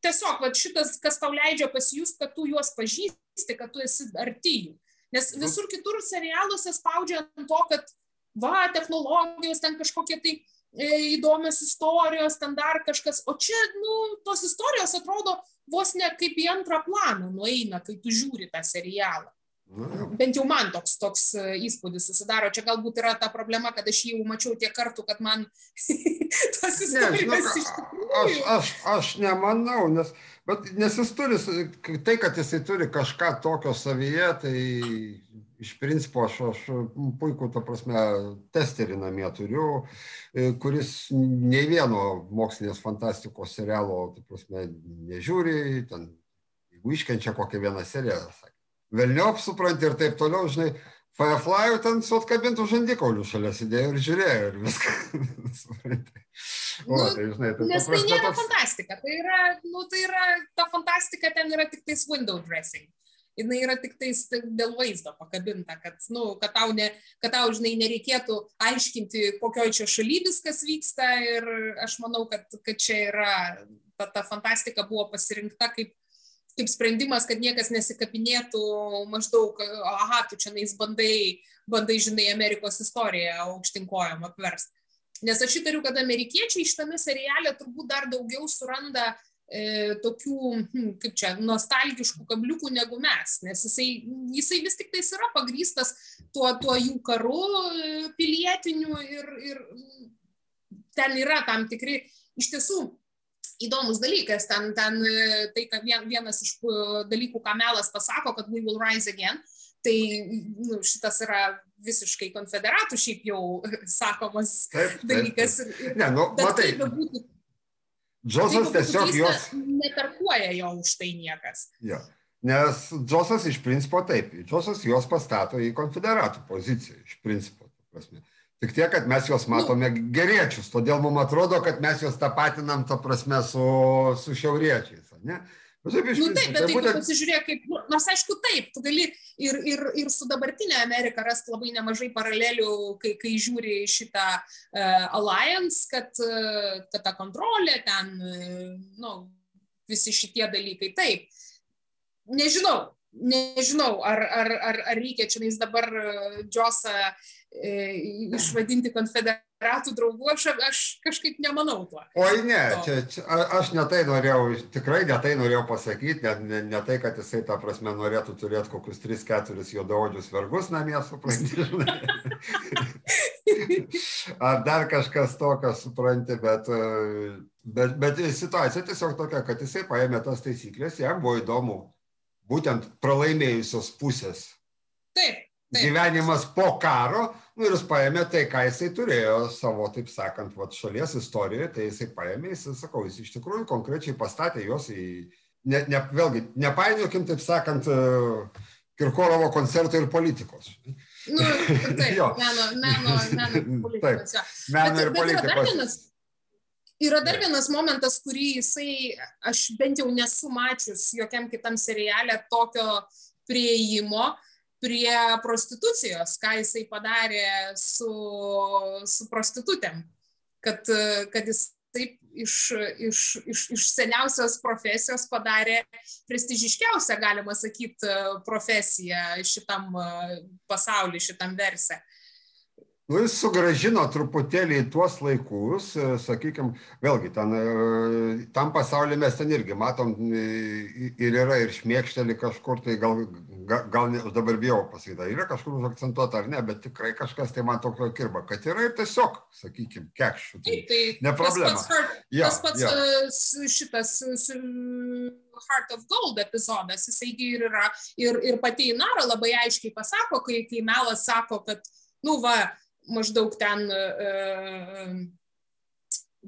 tiesiog va, šitas, kas tau leidžia pasijusti, kad tu juos pažįsti, kad tu esi arti jų. Nes mhm. visur kitur serialuose spaudžia ant to, kad va, technologijos ten kažkokie tai e, įdomios istorijos, ten dar kažkas, o čia, nu, tos istorijos atrodo, vos ne kaip į antrą planą nueina, kai tu žiūri tą serialą. Bent jau man toks, toks e, įspūdis susidaro. Čia galbūt yra ta problema, kad aš jį jau mačiau tiek kartų, kad man tas istorijos iš tikrųjų. Aš, aš, aš nemanau, nes, bet, nes jis turi, tai, kad jisai turi kažką tokio savyje, tai iš principo aš, aš puikų, ta prasme, testerį namie turiu, e, kuris nei vieno mokslinės fantastikos serialo, ta prasme, nežiūri, ten, jeigu iškenčia kokią vieną seriją, sakė, velniop supranti ir taip toliau, žinai, Firefly ten su atkabintų žandikauliu šalia sėdėjo ir žiūrėjo ir viską. o, tai, žinai, tai nes tai nėra toks... fantastika, tai yra, nu, tai yra, ta fantastika ten yra tik tais window dressing jinai yra tiktais dėl vaizdo pakabinta, kad, nu, kad, tau ne, kad tau, žinai, nereikėtų aiškinti, kokioj čia šaly viskas vyksta ir aš manau, kad, kad čia yra, ta, ta fantastika buvo pasirinkta kaip, kaip sprendimas, kad niekas nesikapinėtų maždaug, aha, tu čia nais bandai, bandai, žinai, Amerikos istoriją aukštinkojom apverst. Nes aš įtariu, kad amerikiečiai šitame seriale turbūt dar daugiau suranda e, tokių, hm, kaip čia, nostalgiškų kabliukų negu mes, nes jisai, jisai vis tik tais yra pagrystas tuo, tuo jų karu e, pilietiniu ir, ir ten yra tam tikri, iš tiesų, įdomus dalykas, ten, ten e, tai, kad vienas iš e, dalykų, ką Melas pasako, kad we will rise again, tai nu, šitas yra visiškai konfederatų šiaip jau sakomas taip, taip, dalykas. Taip. Ne, nu, matai, būtų, Džosas tiesiog jos. Netarkuoja jo už tai niekas. Ja. Nes Džosas iš principo taip, Džosas juos pastato į konfederatų poziciją, iš principo. Prasme. Tik tiek, kad mes juos nu. matome nu, geriečius, todėl mums atrodo, kad mes juos tapatinam, ta prasme, su, su šiauriečiais. Ne? Nu, taip, nu, taip, bet tai būtent... pasižiūrėk, kaip, nu, nors aišku, taip, tu gali ir, ir, ir su dabartinė Amerika rasti labai nemažai paralelių, kai, kai žiūri šitą uh, alliance, kad, uh, kad ta kontrolė ten, uh, nu, visi šitie dalykai, taip. Nežinau, nežinau, ar, ar, ar, ar reikia čia dabar Džosą e, išvadinti konfederatų draugų, aš, aš kažkaip nemanau tuo. Oi ne, čia, čia, aš netai norėjau, tikrai netai norėjau pasakyti, ne, ne, ne tai, kad jisai tą prasme norėtų turėti kokius 3-4 juodaodžius vergus namie, supranti, ar dar kažkas tokio, supranti, bet, bet, bet situacija tiesiog tokia, kad jisai paėmė tas taisyklės, jam buvo įdomu būtent pralaimėjusios pusės taip. Gyvenimas po karo, nu, ir jis paėmė tai, ką jisai turėjo savo, taip sakant, vat, šalies istorijoje, tai jisai paėmė, jisai, sakau, jis iš tikrųjų konkrečiai pastatė juos į, ne, ne, vėlgi, nepainiokim, taip sakant, Kirkorovo koncerto ir politikos. Nu, taip, meno, meno, meno, politikos. Taip, meno ir politikos. Yra dar vienas momentas, kurį jisai, aš bent jau nesu mačius jokiam kitam serialė tokio prieimo prie prostitucijos, ką jisai padarė su, su prostitutėm. Kad, kad jis taip iš, iš, iš, iš seniausios profesijos padarė prestižiškiausią, galima sakyti, profesiją šitam pasauliu, šitam verse. Nu, jis sugražino truputėlį į tuos laikus, e, sakykime, vėlgi, ten, e, tam pasaulyje mes ten irgi matom e, ir yra ir šmėkštelį kažkur, tai gal, gal, ne, dabar bijau pasakyti, yra kažkur užakcentuota ar ne, bet tikrai kažkas tai man tokio kirba, kad yra ir tiesiog, sakykime, kekščių. Tai, tai ne problema. Tas pats, ja, tas pats ja. šitas Heart of Gold epizodas, jisai ir yra, ir, ir pati Inara labai aiškiai pasako, kai, kai Melas sako, kad, nu va, maždaug ten, e, e,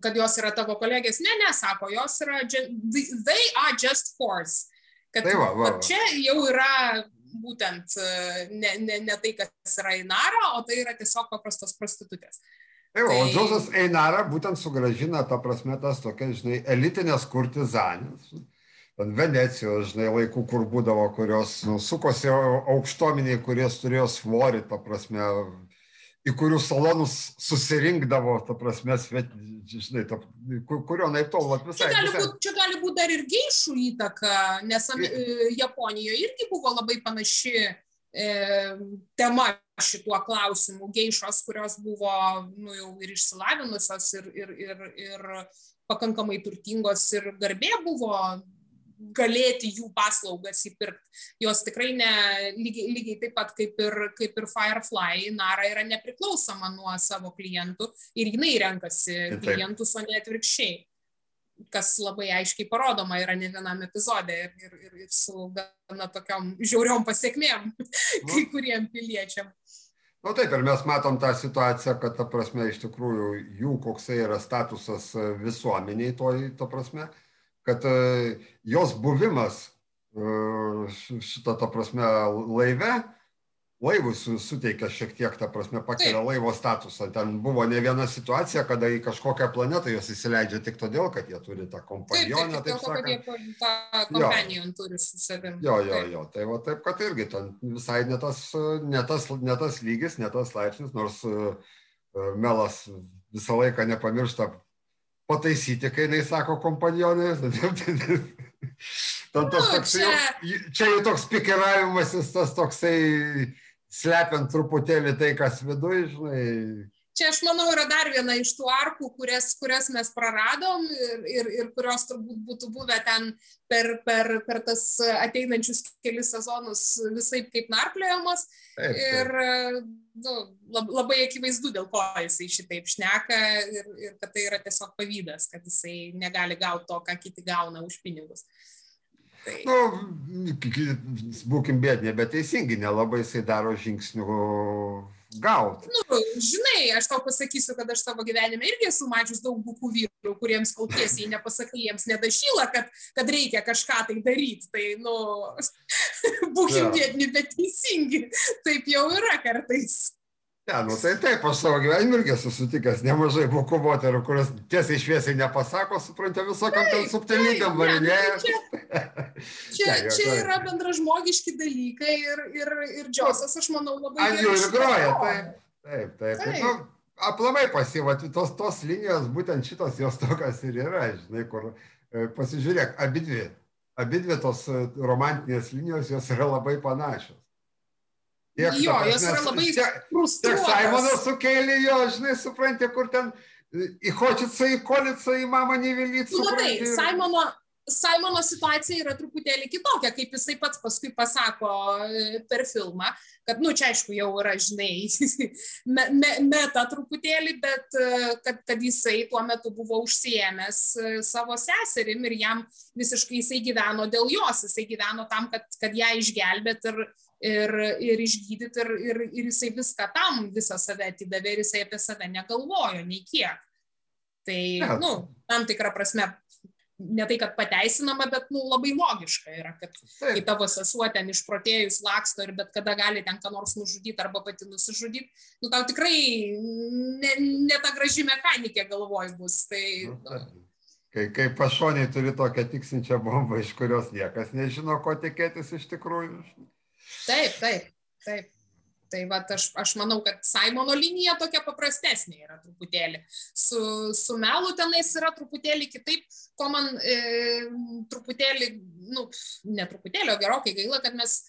kad jos yra tavo kolegės. Ne, ne, sako, jos yra, they are just force. Kad, tai va, va, va. čia jau yra būtent e, ne, ne, ne tai, kas yra Einara, o tai yra tiesiog paprastos prostitutės. Tai, va, tai... O Džozas Einara būtent sugražina, ta prasme, tas tokias, žinai, elitinės kurtizanės. Venecijos, žinai, laikų, kur būdavo, kurios nu, sukosi aukštominiai, kurie turėjo svorį, ta prasme, į kurių salonus susirinkdavo, ta prasme, svet, žinai, ta, kurio naip tol visai. Čia gali, būt, čia gali būti dar ir geišų įtaka, nes e, Japonijoje irgi buvo labai panaši e, tema šituo klausimu. Geišos, kurios buvo nu, jau ir išsilavinusios, ir, ir, ir, ir pakankamai turtingos, ir garbė buvo galėti jų paslaugas įpirkti. Jos tikrai ne, lygiai, lygiai taip pat kaip ir, kaip ir Firefly, Nara yra nepriklausoma nuo savo klientų ir jinai renkasi klientus, o ne atvirkščiai kas labai aiškiai parodoma yra ne vienam epizodė ir, ir, ir, ir su gana tokiom žiauriom pasiekmėm nu. kai kuriem piliečiam. Na nu, taip, ir mes matom tą situaciją, kad, ta prasme, iš tikrųjų jų koksai yra statusas visuomeniai, toj, ta prasme, uh, kad e, jos buvimas e, šitą, ta prasme, laive, laivui suteikia šiek tiek, ta prasme, pakelia laivo statusą. Ten buvo ne viena situacija, kada į kažkokią planetą jos įsileidžia tik todėl, kad jie turi tą kompanioną, taip, taip, taip sakant. Jie tą kompanijoną turi su savimi. Jo, jo, jo. Tai va taip, kad irgi ten visai ne tas, ne tas, ne tas lygis, ne tas laipsnis, nors uh, Melas visą laiką nepamiršta pataisyti, kai jinai sako kompanionai. Ten tas nu, toksai, čia... čia jau toks pikiravimasis, tas toksai slepiant truputėlį tai, kas viduje, žinai čia aš manau yra dar viena iš tų arkų, kurias, kurias mes praradom ir, ir, ir kurios turbūt būtų buvę ten per, per, per tas ateinančius kelius sezonus visai kaip narpliojamos. Taip, taip. Ir nu, labai akivaizdu, dėl ko jisai šitaip šneka ir, ir kad tai yra tiesiog pavydas, kad jisai negali gauti to, ką kiti gauna už pinigus. Tai... Nu, būkim bėdė, bet teisingai, nelabai jisai daro žingsnių gauti. Nu, žinai, aš tau pasakysiu, kad aš savo gyvenime irgi esu mačius daug bukų vyrų, kuriems kol tiesiai nepasakai, jiems nedašyla, kad, kad reikia kažką tai daryti. Tai, nu, būkim vietni, bet teisingi. Taip jau yra kartais. Ne, nu tai taip, aš savo gyvenime irgi esu sutikęs nemažai bukų moterų, kurios tiesiai šviesiai nepasako, suprantate, visokiam ten subtilybėm varinėje. Nu, čia, čia, ne, čia yra bendražmogiški dalykai ir, ir, ir Džiosas, aš manau, labai. Ant jų ir groja, taip, taip, taip. taip. Nu, aplamai pasivat, tos, tos linijos, būtent šitos jos tokios ir yra, žinai, kur e, pasižiūrėk, abi dvi abi dvi tos romantinės linijos jos yra labai panašios. Tiek, jo, jos yra labai frustruotas. Tiek Simonas sukėlė jo, žinai, supranti, kur ten į Hočicą, į Kolicą, į mamą nevilyti. Nu, tai, Simono, Simono situacija yra truputėlį kitokia, kaip jisai pats paskui pasako e, per filmą, kad, nu, čia aišku, jau yra, žinai, me, me, meta truputėlį, bet e, kad, kad jisai tuo metu buvo užsiemęs e, savo seserim ir jam visiškai jisai gyveno dėl jos, jisai gyveno tam, kad, kad ją išgelbėt ir, ir, ir išgydyti ir, ir, ir jisai viską tam visą save atidavė ir jisai apie save negalvojo nei kiek. Tai, na, nu, tam tikrą prasme, ne tai, kad pateisinama, bet, nu, labai logiška yra, kad Taip. kai tavo sesuo ten išprotėjus laksto ir bet kada gali ten ką nors nužudyti arba pati nusižudyti, nu, tau tikrai ne, ne ta graži mechanikė galvoj bus. Tai, nu, Kai, kai pašoniai turi tokią tiksinčią bombą, iš kurios niekas nežino, ko tikėtis iš tikrųjų. Taip, taip, taip. Tai va, aš, aš manau, kad Simono linija tokia paprastesnė yra truputėlį. Su, su melu tenais yra truputėlį kitaip, ko man e, truputėlį, nu, ne truputėlį, o gerokai gaila, kad mes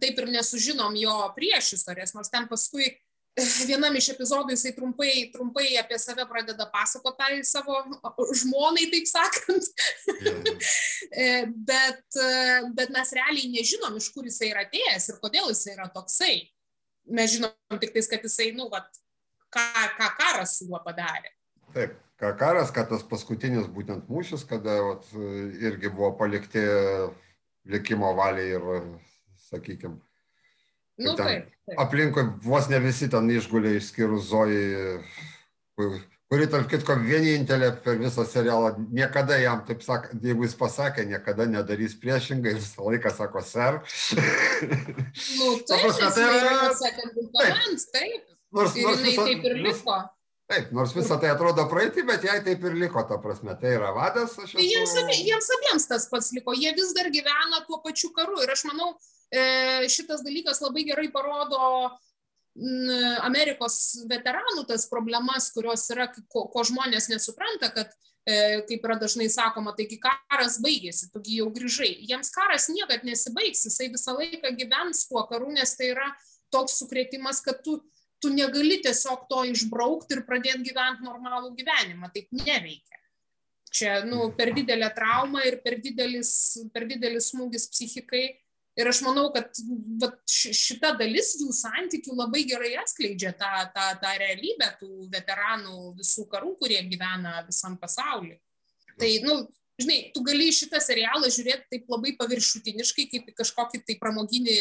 taip ir nesužinom jo prieš istorijas, nors ten paskui vienam iš epizodų jisai trumpai, trumpai apie save pradeda pasakoti tai savo žmonai, taip sakant. Mhm. bet, bet mes realiai nežinom, iš kur jisai yra atėjęs ir kodėl jisai yra toksai. Mes žinom tik tais, kad jisai, nu, vat, ką, ką karas su juo padarė. Taip, ką karas, kad tas paskutinis būtent mūšis, kada vat, irgi buvo palikti likimo valiai ir, sakykime, Nu, taip, taip. Aplinkui vos ne visi ten išgulė išskyrus Zoji, kuri, tarp kitko, vienintelė per visą serialą, niekada jam, taip sakant, jeigu jis pasakė, niekada nedarys priešingai, visą laiką sako, ser. Nu, taip, prasme, tai yra in command, taip. Nors, ir nors visa, taip ir liko. Taip, nors visą tai atrodo praeitį, bet jai taip ir liko, ta prasme, tai yra vadas. Tai esu... jiems, abie, jiems abiems tas pats liko, jie vis dar gyvena tuo pačiu karu ir aš manau, šitas dalykas labai gerai parodo Amerikos veteranų tas problemas, kurios yra, ko, ko žmonės nesupranta, kad, e, kaip yra dažnai sakoma, taigi karas baigėsi, tugi jau grįžai. Jiems karas niekad nesibaigs, jisai visą laiką gyvens tuo karu, nes tai yra toks sukrėtimas, kad tu, tu negali tiesiog to išbraukti ir pradėti gyventi normalų gyvenimą. Taip neveikia. Čia nu, per didelė trauma ir per didelis, per didelis smūgis psichikai Ir aš manau, kad vat, šita dalis jų santykių labai gerai atskleidžia tą, tą, tą realybę tų veteranų visų karų, kurie gyvena visam pasauliu. Tai, nu, žinai, tu gali šitą serialą žiūrėti taip labai paviršutiniškai, kaip kažkokį tai pramoginį,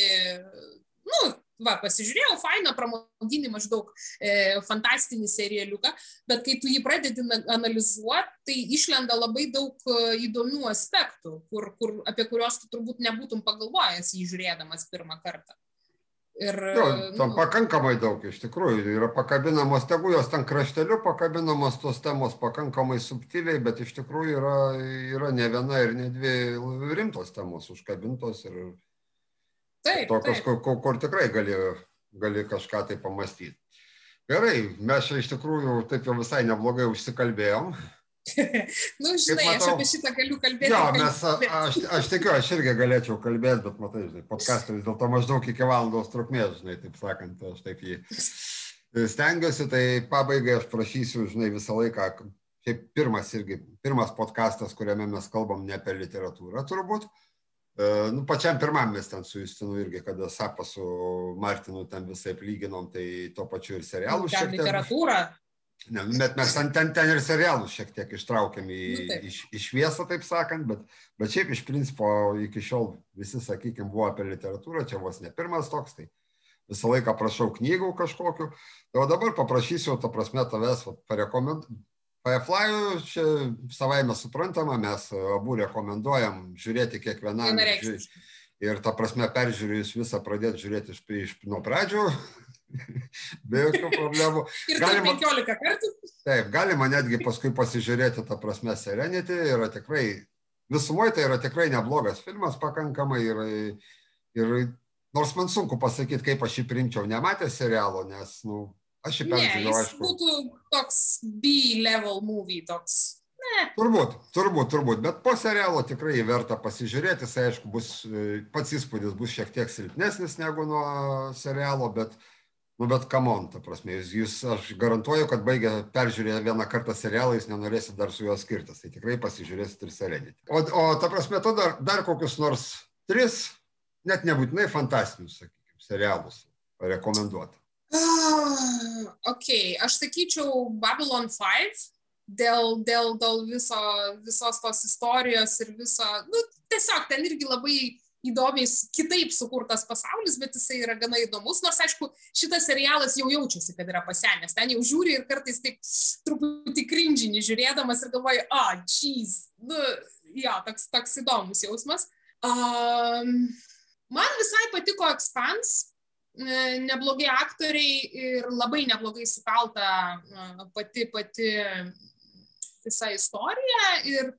nu, va, pasižiūrėjau, fainą pramoginį maždaug e, fantastinį serialiuką, bet kai tu jį pradedi analizuoti, tai išlenda labai daug e, įdomių aspektų, kur, kur, apie kuriuos tu turbūt nebūtum pagalvojęs jį žiūrėdamas pirmą kartą. Ir, jo, tam nu, pakankamai daug iš tikrųjų yra pakabinamos, tegu jos ten krašteliu pakabinamos tos temos pakankamai subtiliai, bet iš tikrųjų yra, yra ne viena ir ne dvi rimtos temos užkabintos ir, Taip, tokios, taip. Kur, kur tikrai gali, gali kažką tai pamastyti. Gerai, mes čia iš tikrųjų taip jau visai neblogai užsikalbėjom. nu, žinai, matau, aš apie šitą galiu kalbėti. Jo, mes, aš, aš tikiu, aš irgi galėčiau kalbėti, bet matai, žinai, podcast'ą vis dėlto maždaug iki valandos trukmės, žinai, taip sakant, aš taip jį stengiuosi, tai pabaigai aš prašysiu, žinai, visą laiką, šiaip pirmas irgi, pirmas podcastas, kuriame mes kalbam ne apie literatūrą turbūt, E, nu, pačiam pirmam mes ten su Justinu irgi, kada Sapą su Martinu ten visai lyginom, tai to pačiu ir serialų šiek tiek. Literatūra. Ne, nu, bet mes ten, ten, ten ir serialus šiek tiek ištraukėm į, nu, iš, iš viesą, taip sakant, bet, bet šiaip iš principo iki šiol visi, sakykime, buvo apie literatūrą, čia vos ne pirmas toks, tai visą laiką prašau knygų kažkokiu. Tai o dabar paprašysiu, ta prasme, tavęs parekomenduoti Firefly čia savaime suprantama, mes abu rekomenduojam žiūrėti kiekvienam. Ir ta prasme, peržiūrėjus visą pradėti žiūrėti iš, iš nuo pradžių, be jokių problemų. Ir galima 15 kartų. Taip, galima netgi paskui pasižiūrėti, ta prasme, Serenity yra tikrai, visumoje tai yra tikrai neblogas filmas pakankamai ir, ir nors man sunku pasakyti, kaip aš jį primčiau, nematęs serialo, nes, nu, Aš jį peržiūrėjau, aišku. Būtų toks B-level movie, toks. Ne. Turbūt, turbūt, turbūt, bet po serialo tikrai verta pasižiūrėti, jis aišku bus, e, pats įspūdis bus šiek tiek silpnesnis negu nuo serialo, bet, nu bet kamon, ta prasme, jūs, jūs, aš garantuoju, kad baigę peržiūrėję vieną kartą serialą, jūs nenorėsit dar su juo skirtis, tai tikrai pasižiūrėsit ir Serenity. O, o ta prasme, tu dar, dar kokius nors tris, net nebūtinai fantastinius, sakykime, serialus rekomenduoti. Ok, aš sakyčiau Babylon 5 dėl, dėl, dėl viso, visos tos istorijos ir viso, nu, tiesiog ten irgi labai įdomiai kitaip sukurtas pasaulis, bet jisai yra gana įdomus, nors aišku, šitas serialas jau jaučiasi, kad yra pasenęs, ten jau žiūri ir kartais taip truputį krinžinį žiūrėdamas ir galvoji, a, oh, jeez, nu, jo, toks, toks įdomus jausmas. Um, man visai patiko Expans, neblogi aktoriai ir labai neblogai sukalta pati, pati visa istorija ir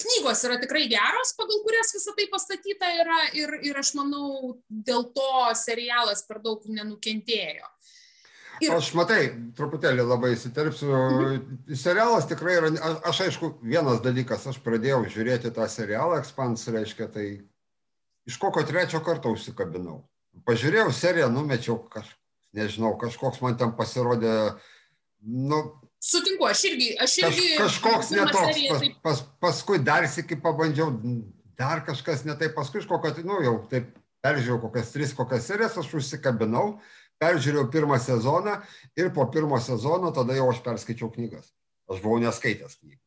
knygos yra tikrai geros, pagal kurias visą tai pastatyta yra ir, ir aš manau, dėl to serialas per daug nenukentėjo. Ir... Aš matai, truputėlį labai įsiterpsiu. Mhm. Serialas tikrai yra, aš, aš aišku, vienas dalykas, aš pradėjau žiūrėti tą serialą, Expans reiškia, tai iš kokio trečio karto užsikabinau. Pažiūrėjau seriją, numečiau, kaž, nežinau, kažkoks man ten pasirodė, nu, Sutinku, aš irgi. Aš irgi Kaž, kažkoks netoks. Pas, pas, paskui dar sėki pabandžiau, dar kažkas netaip, paskui iš kokio, nu jau taip peržiūrėjau kokias tris, kokias serijas, aš užsikabinau, peržiūrėjau pirmą sezoną ir po pirmo sezono tada jau aš perskaičiau knygas. Aš buvau neskaitęs knygų.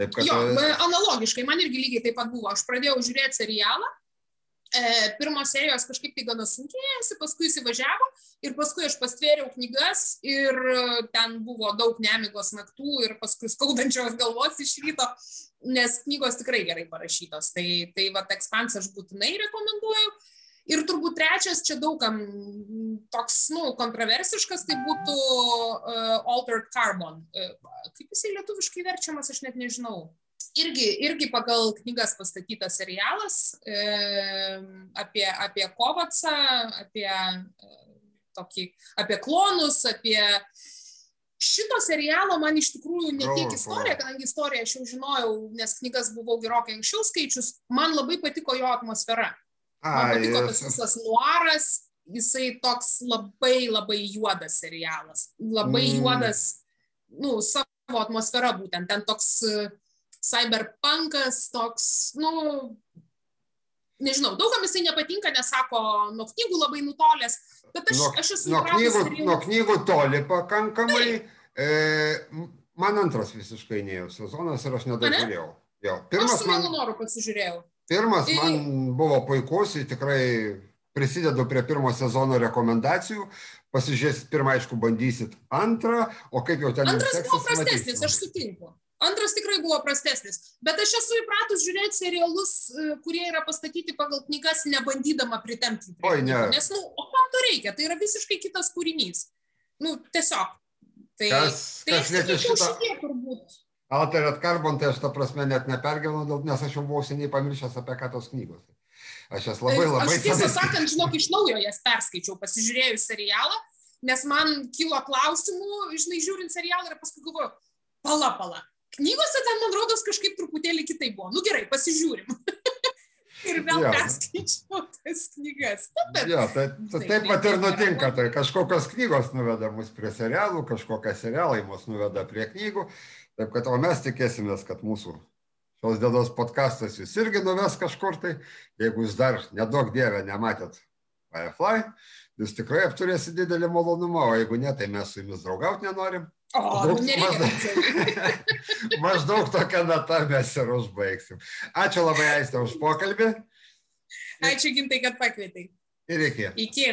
Taip, kad, jo, analogiškai, man irgi lygiai taip pat buvo. Aš pradėjau žiūrėti serialą, E, pirmos serijos kažkaip tai gana sunkėjasi, paskui įsivažiavo ir paskui aš pastvėriau knygas ir ten buvo daug nemigos naktų ir paskui skaudančios galvos iš ryto, nes knygos tikrai gerai parašytos. Tai, tai va, ekspansą aš būtinai rekomenduoju. Ir turbūt trečias, čia daugam toks, nu, kontroversiškas, tai būtų uh, Altered Carbon. Uh, kaip jisai lietuviškai verčiamas, aš net nežinau irgi, irgi pagal knygas pastatytas serialas e, apie, apie Kovacą, apie, e, tokį, apie klonus, apie šito serialo man iš tikrųjų ne tiek istorija, kadangi istoriją aš jau žinojau, nes knygas buvau gerokai anksčiau skaičius, man labai patiko jo atmosfera. Man patiko tas visas nuaras, jisai toks labai labai juodas serialas, labai mm. juodas, nu, savo atmosfera būtent, ten toks uh, cyberpunkas toks, nu, nežinau, daugam jisai nepatinka, nes sako, nuo knygų labai nutolęs, bet aš, nuo, aš esu... Nuo knygų, jau... nuo knygų toli pakankamai. Tai. E, man antras visiškai neėjo sezonas ir aš nedažiūrėjau. Jo, pirmas aš su man noru pasižiūrėjau. Pirmas ir... man buvo puikus, tikrai prisidedu prie pirmo sezono rekomendacijų. Pasižiūrėsit pirmą, aišku, bandysit antrą, o kaip jau ten... Antras buvo prastesnis, aš sutinku. Antras tikrai buvo prastesnis, bet aš esu įpratus žiūrėti serialus, e, kurie yra pastatyti pagal knygas, nebandydama pritempti. Oi, ne. Nes, nu, o kam to reikia? Tai yra visiškai kitas kūrinys. Nu, tiesiog. Tai, kas, tai kas liečia šitą... Šitie, turbūt. Altered Carbon, tai aš tą prasme net nepergyvenu, nes aš jau buvau seniai pamiršęs apie ką tos knygos. Aš jas labai tai labai... Aš tiesą sakant, žinok, iš naujo jas perskaičiau, pasižiūrėjus serialą, nes man kilo klausimų, žinai, žiūrint serialą ir paskui galvoju, pala, pala, knygose ten, man rodos, kažkaip truputėlį kitai buvo. Nu gerai, pasižiūrim. ir vėl ja. perskaičiau tas knygas. Nu, bet, ja, tai, tai, taip pat ir nutinka, tai kažkokios knygos nuveda mus prie serialų, kažkokie serialai mus nuveda prie knygų. Taip kad, o mes tikėsimės, kad mūsų šios dienos podkastas jūs irgi nuves kažkur tai. Jeigu jūs dar nedaug dievę nematėt Firefly, jūs tikrai apturėsite didelį malonumą, o jeigu ne, tai mes su jumis draugauti nenorim. O, Daug, nu maždaug, maždaug tokia nata mes ir užbaigsim. Ačiū labai, Aistė, už pokalbį. Ačiū, Gintai, kad pakvietai. Ir iki. Iki.